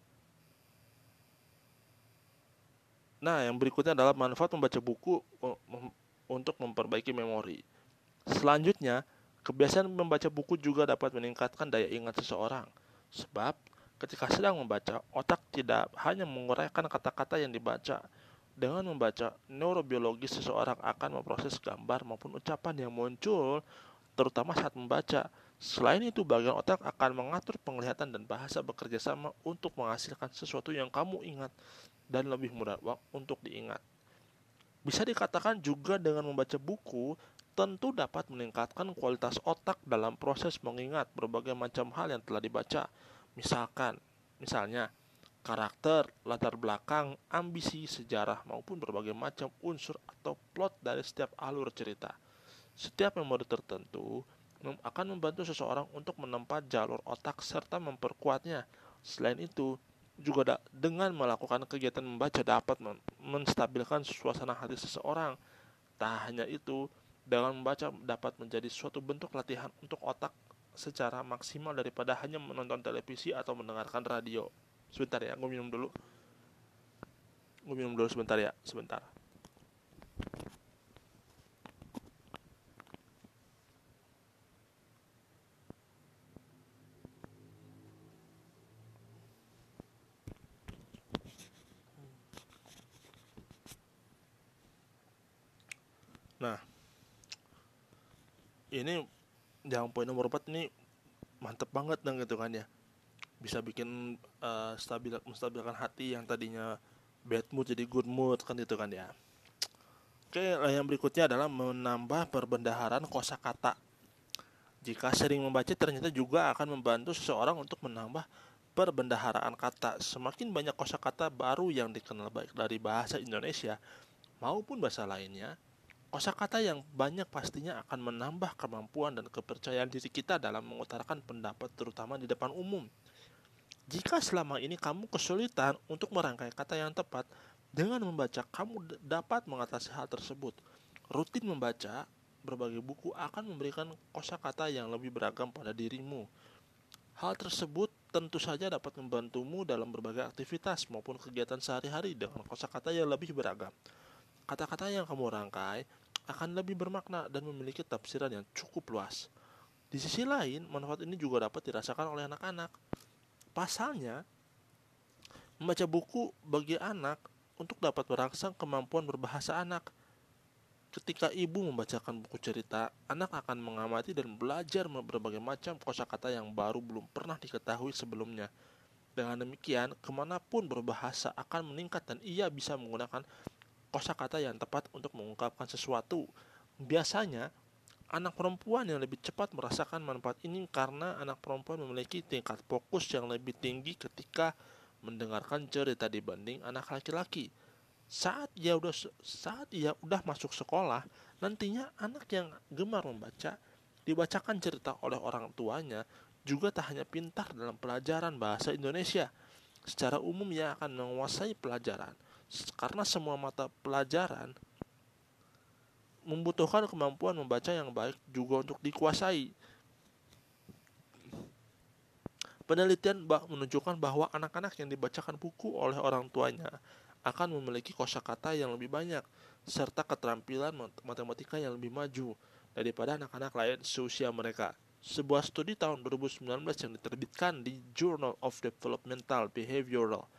Nah, yang berikutnya adalah manfaat membaca buku untuk memperbaiki memori. Selanjutnya, kebiasaan membaca buku juga dapat meningkatkan daya ingat seseorang. Sebab, ketika sedang membaca, otak tidak hanya menguraikan kata-kata yang dibaca. Dengan membaca, neurobiologi seseorang akan memproses gambar maupun ucapan yang muncul, terutama saat membaca. Selain itu, bagian otak akan mengatur penglihatan dan bahasa bekerja sama untuk menghasilkan sesuatu yang kamu ingat dan lebih mudah untuk diingat. Bisa dikatakan juga dengan membaca buku, tentu dapat meningkatkan kualitas otak dalam proses mengingat berbagai macam hal yang telah dibaca. Misalkan, misalnya, karakter, latar belakang, ambisi, sejarah, maupun berbagai macam unsur atau plot dari setiap alur cerita. Setiap memori tertentu akan membantu seseorang untuk menempa jalur otak serta memperkuatnya. Selain itu, juga dengan melakukan kegiatan membaca dapat menstabilkan suasana hati seseorang. Tak hanya itu, dengan membaca dapat menjadi suatu bentuk latihan untuk otak secara maksimal daripada hanya menonton televisi atau mendengarkan radio. Sebentar ya, gue minum dulu. Gue minum dulu sebentar ya, sebentar. Nah, ini yang poin nomor 4 ini mantep banget dong gitu kan ya. Bisa bikin uh, stabil menstabilkan hati yang tadinya bad mood jadi good mood kan gitu kan ya. Oke, yang berikutnya adalah menambah perbendaharaan kosakata. Jika sering membaca ternyata juga akan membantu seseorang untuk menambah perbendaharaan kata. Semakin banyak kosakata baru yang dikenal baik dari bahasa Indonesia maupun bahasa lainnya, Kosakata yang banyak pastinya akan menambah kemampuan dan kepercayaan diri kita dalam mengutarakan pendapat terutama di depan umum. Jika selama ini kamu kesulitan untuk merangkai kata yang tepat, dengan membaca kamu dapat mengatasi hal tersebut. Rutin membaca berbagai buku akan memberikan kosakata yang lebih beragam pada dirimu. Hal tersebut tentu saja dapat membantumu dalam berbagai aktivitas maupun kegiatan sehari-hari dengan kosakata yang lebih beragam. Kata-kata yang kamu rangkai akan lebih bermakna dan memiliki tafsiran yang cukup luas. Di sisi lain, manfaat ini juga dapat dirasakan oleh anak-anak. Pasalnya, membaca buku bagi anak untuk dapat merangsang kemampuan berbahasa anak. Ketika ibu membacakan buku cerita, anak akan mengamati dan belajar berbagai macam kosakata yang baru belum pernah diketahui sebelumnya. Dengan demikian, ke mana pun berbahasa akan meningkat dan ia bisa menggunakan kosakata yang tepat untuk mengungkapkan sesuatu. Biasanya, anak perempuan yang lebih cepat merasakan manfaat ini karena anak perempuan memiliki tingkat fokus yang lebih tinggi ketika mendengarkan cerita dibanding anak laki-laki. Saat ia udah saat ia udah masuk sekolah, nantinya anak yang gemar membaca dibacakan cerita oleh orang tuanya juga tak hanya pintar dalam pelajaran bahasa Indonesia. Secara umum ia akan menguasai pelajaran karena semua mata pelajaran membutuhkan kemampuan membaca yang baik juga untuk dikuasai. Penelitian menunjukkan bahwa anak-anak yang dibacakan buku oleh orang tuanya akan memiliki kosakata yang lebih banyak serta keterampilan matematika yang lebih maju daripada anak-anak lain seusia mereka. Sebuah studi tahun 2019 yang diterbitkan di Journal of Developmental Behavioral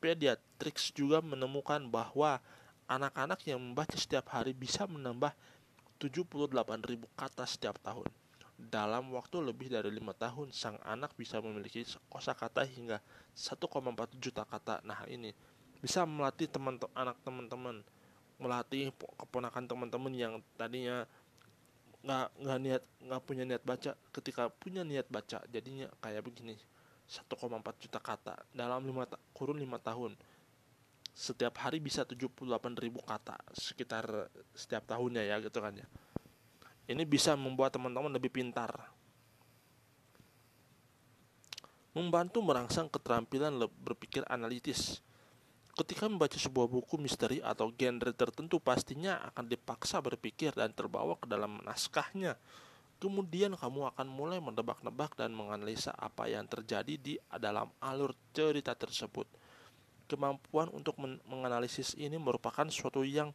Pediatrics juga menemukan bahwa anak-anak yang membaca setiap hari bisa menambah 78.000 kata setiap tahun. Dalam waktu lebih dari lima tahun, sang anak bisa memiliki kosakata hingga 1,4 juta kata. Nah ini bisa melatih teman anak teman-teman, melatih keponakan teman-teman yang tadinya nggak nggak niat nggak punya niat baca, ketika punya niat baca, jadinya kayak begini 1,4 juta kata dalam lima kurun 5 tahun setiap hari bisa 78 ribu kata sekitar setiap tahunnya ya gitu kan ya. Ini bisa membuat teman-teman lebih pintar. Membantu merangsang keterampilan berpikir analitis. Ketika membaca sebuah buku misteri atau genre tertentu pastinya akan dipaksa berpikir dan terbawa ke dalam naskahnya. Kemudian kamu akan mulai mendebak-nebak dan menganalisa apa yang terjadi di dalam alur cerita tersebut. Kemampuan untuk men menganalisis ini merupakan suatu yang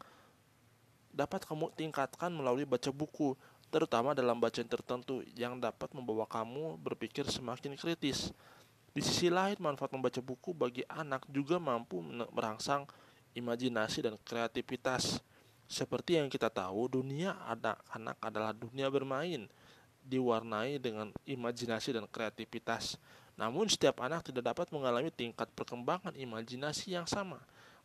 dapat kamu tingkatkan melalui baca buku terutama dalam bacaan tertentu yang dapat membawa kamu berpikir semakin kritis. Di sisi lain, manfaat membaca buku bagi anak juga mampu merangsang imajinasi dan kreativitas. Seperti yang kita tahu, dunia anak-anak adalah dunia bermain, diwarnai dengan imajinasi dan kreativitas. Namun, setiap anak tidak dapat mengalami tingkat perkembangan imajinasi yang sama.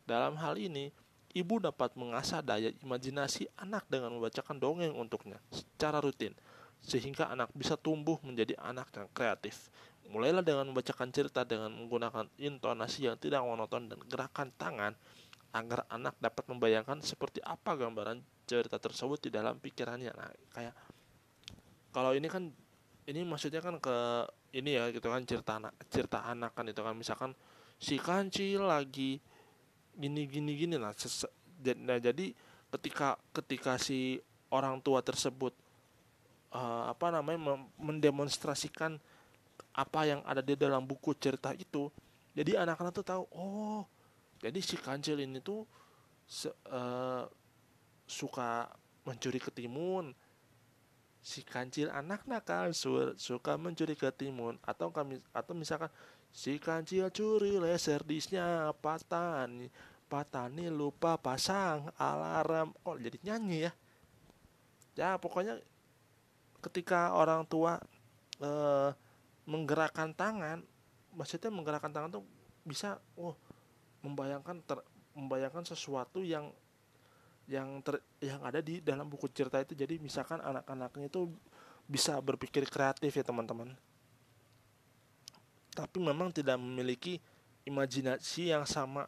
Dalam hal ini, Ibu dapat mengasah daya imajinasi anak dengan membacakan dongeng untuknya secara rutin, sehingga anak bisa tumbuh menjadi anak yang kreatif. Mulailah dengan membacakan cerita dengan menggunakan intonasi yang tidak monoton dan gerakan tangan agar anak dapat membayangkan seperti apa gambaran cerita tersebut di dalam pikirannya. Nah, kayak kalau ini kan ini maksudnya kan ke ini ya gitu kan cerita anak cerita anak kan itu kan. Misalkan si kancil lagi gini gini gini. Lah nah jadi ketika ketika si orang tua tersebut uh, apa namanya mendemonstrasikan apa yang ada di dalam buku cerita itu jadi anak-anak tuh tahu oh jadi si kancil ini tuh se, uh, suka mencuri ketimun si kancil anak nakal suka mencuri ketimun atau kami atau misalkan Si kancil curi laser disnya patani Patani lupa pasang alarm. Oh, jadi nyanyi ya. Ya pokoknya ketika orang tua eh, menggerakkan tangan Maksudnya menggerakkan tangan tuh bisa oh membayangkan ter, membayangkan sesuatu yang yang ter, yang ada di dalam buku cerita itu. Jadi misalkan anak-anaknya itu bisa berpikir kreatif ya teman-teman. Tapi memang tidak memiliki imajinasi yang sama.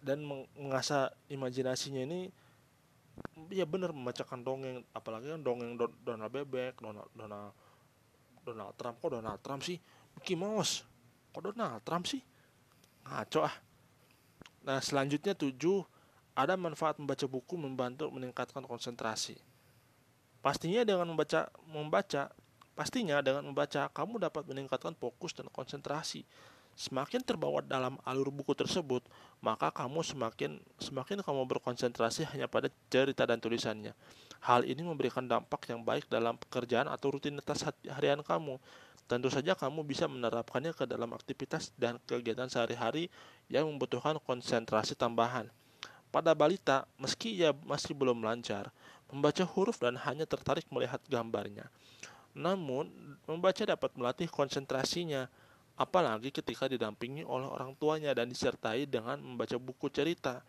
Dan mengasah imajinasinya ini ya benar membacakan dongeng. Apalagi kan dongeng Donald Bebek Donald Donald Donald Trump. Kok Donald Trump sih? Mickey Mouse. Kok Donald Trump sih? Ngaco ah nah selanjutnya tujuh ada manfaat membaca buku membantu meningkatkan konsentrasi pastinya dengan membaca membaca Pastinya dengan membaca, kamu dapat meningkatkan fokus dan konsentrasi. Semakin terbawa dalam alur buku tersebut, maka kamu semakin semakin kamu berkonsentrasi hanya pada cerita dan tulisannya. Hal ini memberikan dampak yang baik dalam pekerjaan atau rutinitas harian kamu. Tentu saja kamu bisa menerapkannya ke dalam aktivitas dan kegiatan sehari-hari yang membutuhkan konsentrasi tambahan. Pada balita, meski ia masih belum lancar, membaca huruf dan hanya tertarik melihat gambarnya. Namun, membaca dapat melatih konsentrasinya, apalagi ketika didampingi oleh orang tuanya dan disertai dengan membaca buku cerita.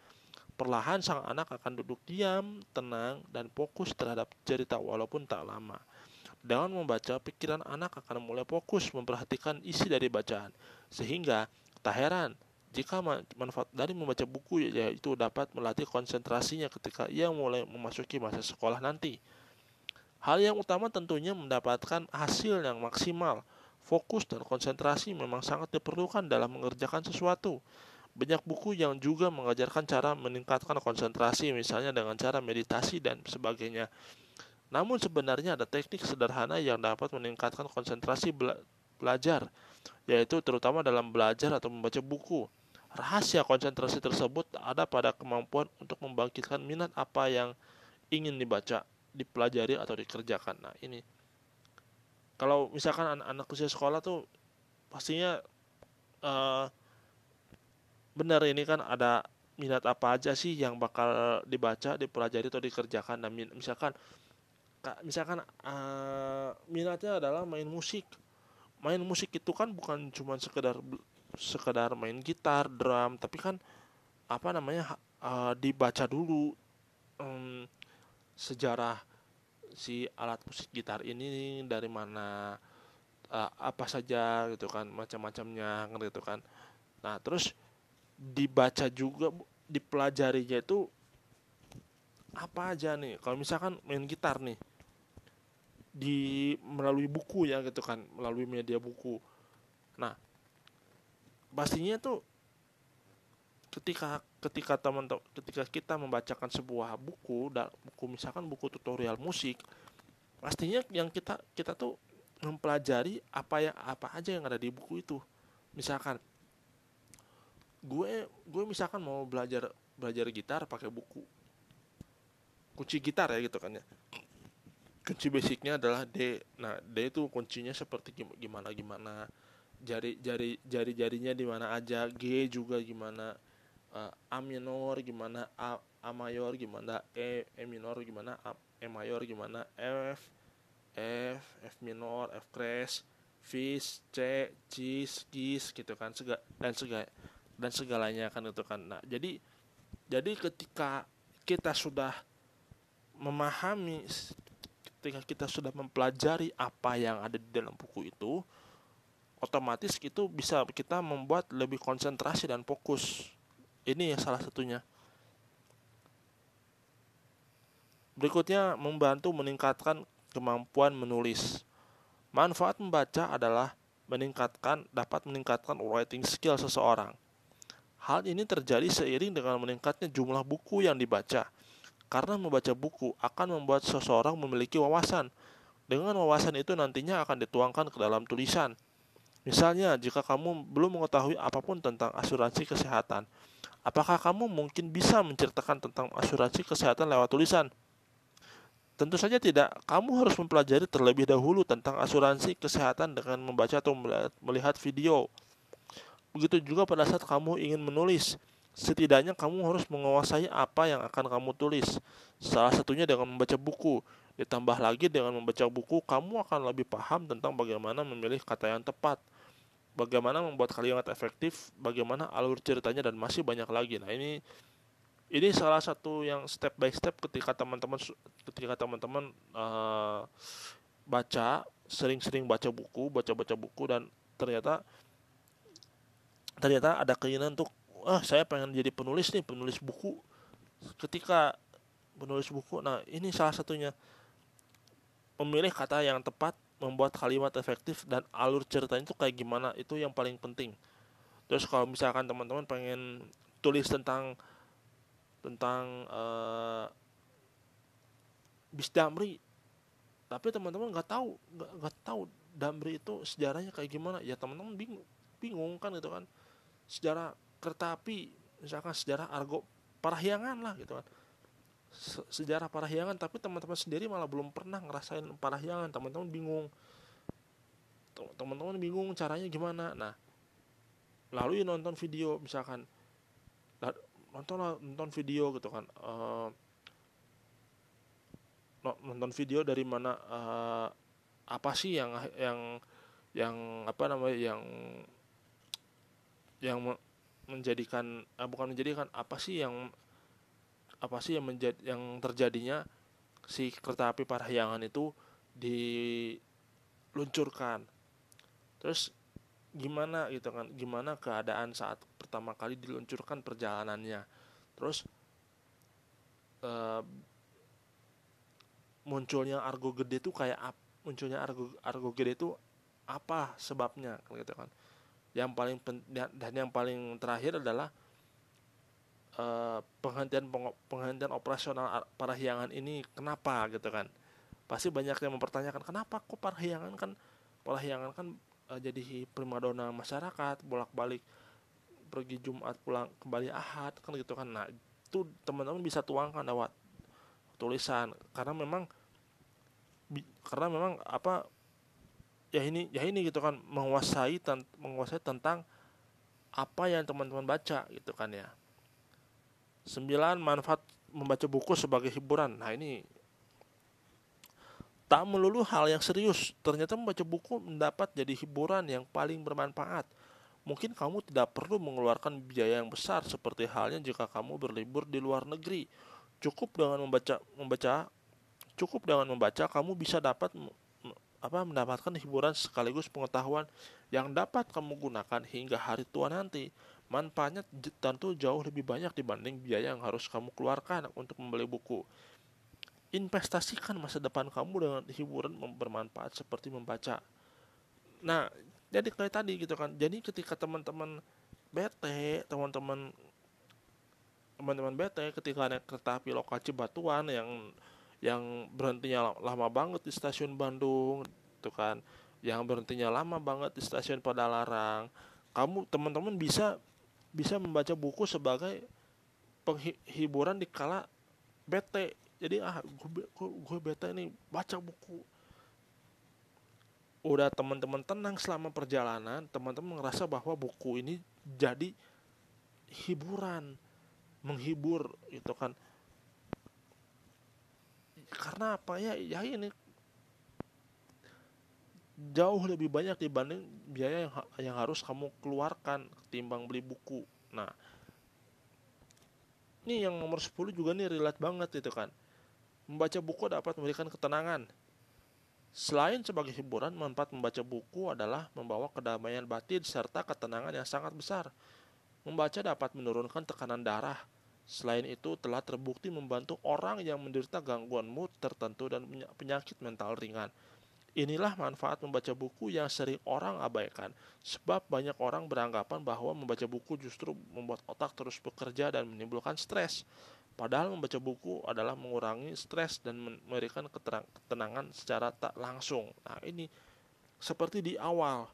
Perlahan sang anak akan duduk diam, tenang, dan fokus terhadap cerita walaupun tak lama. Dengan membaca, pikiran anak akan mulai fokus memperhatikan isi dari bacaan, sehingga tak heran jika manfaat dari membaca buku yaitu dapat melatih konsentrasinya ketika ia mulai memasuki masa sekolah nanti. Hal yang utama tentunya mendapatkan hasil yang maksimal. Fokus dan konsentrasi memang sangat diperlukan dalam mengerjakan sesuatu. Banyak buku yang juga mengajarkan cara meningkatkan konsentrasi, misalnya dengan cara meditasi dan sebagainya. Namun sebenarnya ada teknik sederhana yang dapat meningkatkan konsentrasi bela belajar, yaitu terutama dalam belajar atau membaca buku. Rahasia konsentrasi tersebut ada pada kemampuan untuk membangkitkan minat apa yang ingin dibaca dipelajari atau dikerjakan. Nah, ini kalau misalkan anak-anak usia sekolah tuh pastinya uh, benar ini kan ada minat apa aja sih yang bakal dibaca, dipelajari atau dikerjakan. Nah, misalkan misalkan uh, minatnya adalah main musik. Main musik itu kan bukan cuma sekedar sekedar main gitar, drum, tapi kan apa namanya uh, dibaca dulu um, sejarah si alat musik gitar ini dari mana uh, apa saja gitu kan macam-macamnya gitu kan nah terus dibaca juga dipelajarinya itu apa aja nih kalau misalkan main gitar nih di melalui buku ya gitu kan melalui media buku. Nah pastinya tuh ketika ketika teman ketika kita membacakan sebuah buku buku misalkan buku tutorial musik pastinya yang kita kita tuh mempelajari apa yang apa aja yang ada di buku itu. Misalkan gue gue misalkan mau belajar belajar gitar pakai buku kunci gitar ya gitu kan ya kunci basicnya adalah D. Nah D itu kuncinya seperti gimana gimana? Jari jari jari jarinya di mana aja G juga gimana? Uh, A minor gimana? A A mayor gimana? E E minor gimana? A, E mayor gimana? F F F minor F crash Fis C Cis Gis gitu kan sega dan sega dan segalanya kan itu kan. Nah jadi jadi ketika kita sudah memahami ketika kita sudah mempelajari apa yang ada di dalam buku itu otomatis itu bisa kita membuat lebih konsentrasi dan fokus. Ini ya salah satunya. Berikutnya membantu meningkatkan kemampuan menulis. Manfaat membaca adalah meningkatkan dapat meningkatkan writing skill seseorang. Hal ini terjadi seiring dengan meningkatnya jumlah buku yang dibaca karena membaca buku akan membuat seseorang memiliki wawasan dengan wawasan itu nantinya akan dituangkan ke dalam tulisan Misalnya, jika kamu belum mengetahui apa pun tentang asuransi kesehatan, apakah kamu mungkin bisa menceritakan tentang asuransi kesehatan lewat tulisan? Tentu saja tidak. Kamu harus mempelajari terlebih dahulu tentang asuransi kesehatan dengan membaca atau melihat video. Begitu juga pada saat kamu ingin menulis. Setidaknya kamu harus menguasai apa yang akan kamu tulis. Salah satunya dengan membaca buku. Ditambah lagi dengan membaca buku, kamu akan lebih paham tentang bagaimana memilih kata yang tepat, bagaimana membuat kalimat efektif, bagaimana alur ceritanya dan masih banyak lagi. Nah, ini ini salah satu yang step by step ketika teman-teman ketika teman-teman uh, baca sering-sering baca buku, baca-baca buku dan ternyata ternyata ada keinginan untuk ah saya pengen jadi penulis nih, penulis buku. Ketika penulis buku, nah ini salah satunya. Memilih kata yang tepat membuat kalimat efektif dan alur ceritanya itu kayak gimana itu yang paling penting. Terus kalau misalkan teman-teman pengen tulis tentang tentang uh, bis damri tapi teman-teman nggak tahu nggak tahu damri itu sejarahnya kayak gimana ya teman-teman bingung bingung kan gitu kan. Sejarah kereta api misalkan sejarah argo parahyangan lah gitu kan. Sejarah Parahyangan tapi teman-teman sendiri malah belum pernah ngerasain Parahyangan. Teman-teman bingung. Teman-teman bingung caranya gimana. Nah lalu nonton video misalkan. Nonton nonton video gitu kan. Uh, nonton video dari mana uh, apa sih yang yang yang apa namanya yang yang menjadikan uh, bukan menjadikan apa sih yang apa sih yang menjadi yang terjadinya si kereta api Parahyangan itu diluncurkan. Terus gimana gitu kan gimana keadaan saat pertama kali diluncurkan perjalanannya. Terus uh, munculnya argo gede itu kayak munculnya argo argo gede itu apa sebabnya gitu kan yang paling dan yang paling terakhir adalah uh, penghentian penghentian operasional Parahyangan ini kenapa gitu kan? Pasti banyak yang mempertanyakan kenapa kok Parahyangan kan Parahyangan kan uh, jadi primadona masyarakat bolak-balik pergi Jumat pulang kembali Ahad kan gitu kan? Nah itu teman-teman bisa tuangkan lewat tulisan karena memang karena memang apa ya ini ya ini gitu kan menguasai menguasai tentang apa yang teman-teman baca gitu kan ya Sembilan, manfaat membaca buku sebagai hiburan. Nah, ini tak melulu hal yang serius. Ternyata membaca buku mendapat jadi hiburan yang paling bermanfaat. Mungkin kamu tidak perlu mengeluarkan biaya yang besar seperti halnya jika kamu berlibur di luar negeri. Cukup dengan membaca membaca cukup dengan membaca kamu bisa dapat apa mendapatkan hiburan sekaligus pengetahuan yang dapat kamu gunakan hingga hari tua nanti manfaatnya tentu jauh lebih banyak dibanding biaya yang harus kamu keluarkan untuk membeli buku. Investasikan masa depan kamu dengan hiburan bermanfaat seperti membaca. Nah, jadi kayak tadi gitu kan. Jadi ketika teman-teman bete, teman-teman teman-teman bete ketika naik kereta api lokal Cibatuan yang yang berhentinya lama banget di stasiun Bandung, itu kan, yang berhentinya lama banget di stasiun Padalarang, kamu teman-teman bisa bisa membaca buku sebagai penghiburan di kala bete jadi ah gue, gue, bete nih baca buku. Udah teman-teman tenang selama perjalanan teman-teman ngerasa bahwa buku ini jadi hiburan menghibur gitu kan karena apa ya ya ini jauh lebih banyak dibanding biaya yang yang harus kamu keluarkan ketimbang beli buku nah ini yang nomor 10 juga nih relate banget itu kan membaca buku dapat memberikan ketenangan Selain sebagai hiburan, manfaat membaca buku adalah membawa kedamaian batin serta ketenangan yang sangat besar. Membaca dapat menurunkan tekanan darah. Selain itu, telah terbukti membantu orang yang menderita gangguan mood tertentu dan penyakit mental ringan. Inilah manfaat membaca buku yang sering orang abaikan, sebab banyak orang beranggapan bahwa membaca buku justru membuat otak terus bekerja dan menimbulkan stres. Padahal membaca buku adalah mengurangi stres dan memberikan ketenangan secara tak langsung. Nah, ini seperti di awal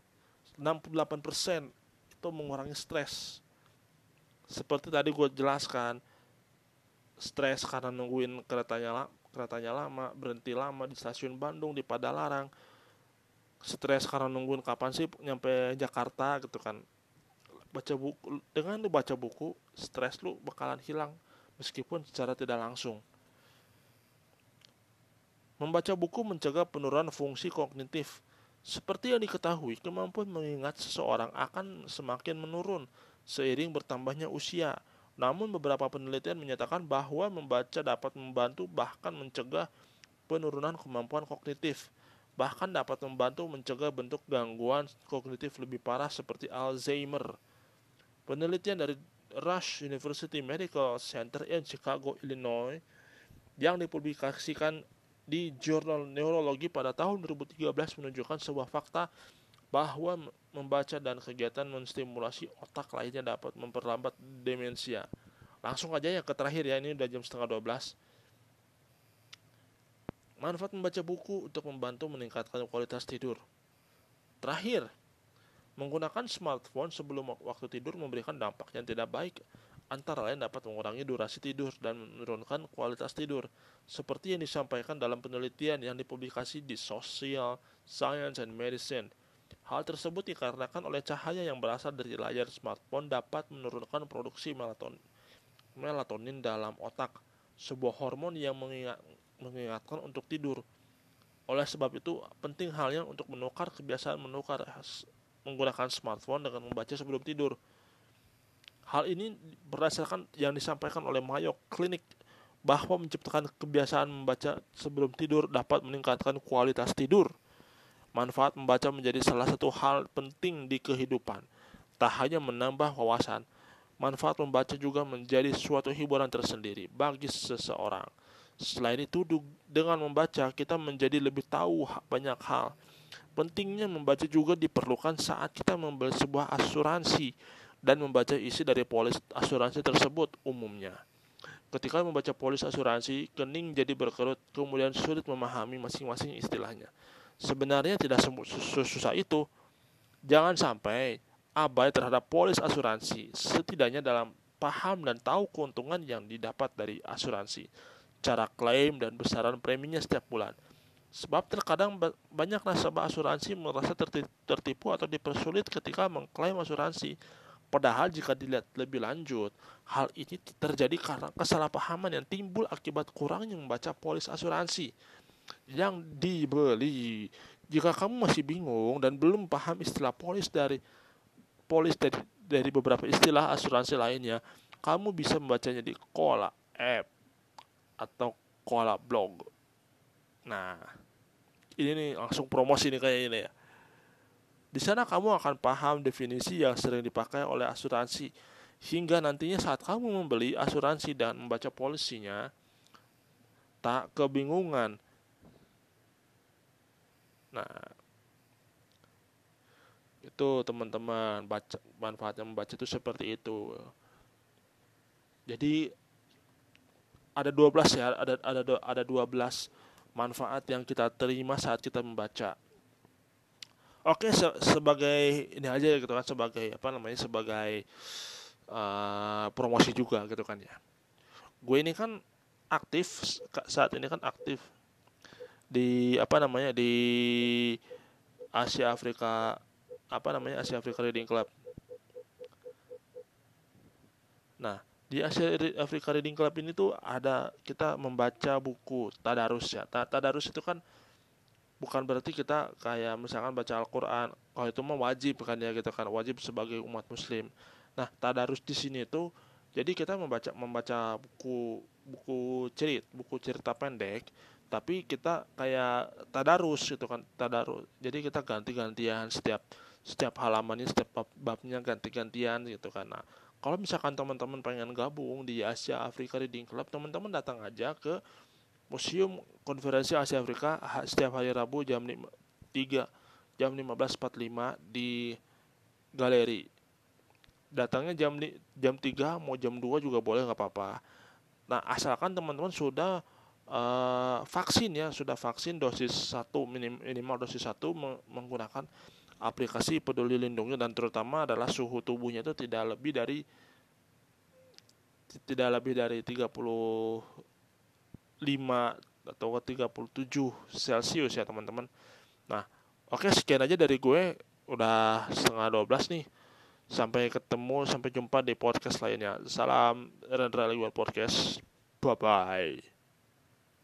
68% itu mengurangi stres. Seperti tadi gue jelaskan, stres karena nungguin keretanya keretanya lama, berhenti lama di stasiun Bandung di Padalarang. Stres karena nungguin kapan sih nyampe Jakarta gitu kan. Baca buku dengan lu baca buku, stres lu bakalan hilang meskipun secara tidak langsung. Membaca buku mencegah penurunan fungsi kognitif. Seperti yang diketahui, kemampuan mengingat seseorang akan semakin menurun seiring bertambahnya usia. Namun beberapa penelitian menyatakan bahwa membaca dapat membantu bahkan mencegah penurunan kemampuan kognitif. Bahkan dapat membantu mencegah bentuk gangguan kognitif lebih parah seperti Alzheimer. Penelitian dari Rush University Medical Center in Chicago, Illinois yang dipublikasikan di jurnal neurologi pada tahun 2013 menunjukkan sebuah fakta bahwa membaca dan kegiatan menstimulasi otak lainnya dapat memperlambat demensia. Langsung aja ya ke terakhir ya, ini udah jam setengah 12. Manfaat membaca buku untuk membantu meningkatkan kualitas tidur. Terakhir, Menggunakan smartphone sebelum waktu tidur memberikan dampak yang tidak baik, antara lain dapat mengurangi durasi tidur dan menurunkan kualitas tidur, seperti yang disampaikan dalam penelitian yang dipublikasi di Social Science and Medicine. Hal tersebut dikarenakan oleh cahaya yang berasal dari layar smartphone dapat menurunkan produksi melatonin, melatonin dalam otak, sebuah hormon yang mengingat, mengingatkan untuk tidur. Oleh sebab itu, penting halnya untuk menukar kebiasaan menukar menggunakan smartphone dengan membaca sebelum tidur. Hal ini berdasarkan yang disampaikan oleh Mayo Clinic bahwa menciptakan kebiasaan membaca sebelum tidur dapat meningkatkan kualitas tidur. Manfaat membaca menjadi salah satu hal penting di kehidupan. Tak hanya menambah wawasan, manfaat membaca juga menjadi suatu hiburan tersendiri bagi seseorang. Selain itu, dengan membaca kita menjadi lebih tahu banyak hal Pentingnya membaca juga diperlukan saat kita membeli sebuah asuransi dan membaca isi dari polis asuransi tersebut umumnya. Ketika membaca polis asuransi, kening jadi berkerut, kemudian sulit memahami masing-masing istilahnya. Sebenarnya tidak susah itu. Jangan sampai abai terhadap polis asuransi, setidaknya dalam paham dan tahu keuntungan yang didapat dari asuransi, cara klaim dan besaran preminya setiap bulan. Sebab terkadang banyak nasabah asuransi merasa tertipu atau dipersulit ketika mengklaim asuransi. Padahal jika dilihat lebih lanjut, hal ini terjadi karena kesalahpahaman yang timbul akibat kurangnya membaca polis asuransi yang dibeli. Jika kamu masih bingung dan belum paham istilah polis dari polis dari, dari beberapa istilah asuransi lainnya, kamu bisa membacanya di Koala App atau Koala Blog. Nah, ini nih langsung promosi nih kayak ini ya. Di sana kamu akan paham definisi yang sering dipakai oleh asuransi hingga nantinya saat kamu membeli asuransi dan membaca polisinya tak kebingungan. Nah, itu teman-teman baca manfaatnya membaca itu seperti itu. Jadi ada 12 ya, ada ada ada 12 manfaat yang kita terima saat kita membaca. Oke, se sebagai ini aja gitu kan sebagai apa namanya sebagai uh, promosi juga gitu kan ya gue ini kan aktif saat ini kan aktif di apa namanya di Asia Afrika apa namanya Asia Afrika Reading Club. Nah, di Asia Afrika Reading Club ini tuh ada kita membaca buku tadarus ya. Tadarus itu kan bukan berarti kita kayak misalkan baca Al-Qur'an. Kalau itu mah wajib kan ya gitu kan, wajib sebagai umat muslim. Nah, tadarus di sini itu jadi kita membaca membaca buku buku cerita, buku cerita pendek tapi kita kayak tadarus gitu kan tadarus. Jadi kita ganti-gantian setiap setiap halamannya setiap bab babnya ganti-gantian gitu kan. Nah kalau misalkan teman-teman pengen gabung di Asia Afrika Reading Club teman-teman datang aja ke Museum Konferensi Asia Afrika setiap hari Rabu jam 5, 3 jam 15.45 di galeri. Datangnya jam jam 3 mau jam 2 juga boleh nggak apa-apa. Nah asalkan teman-teman sudah uh, vaksin ya sudah vaksin dosis satu minim, minimal dosis satu menggunakan aplikasi peduli lindungi dan terutama adalah suhu tubuhnya itu tidak lebih dari tidak lebih dari 35 atau 37 Celcius ya teman-teman. Nah, oke sekian aja dari gue udah setengah 12 nih. Sampai ketemu, sampai jumpa di podcast lainnya. Salam Rendra Liwal Podcast. Bye bye.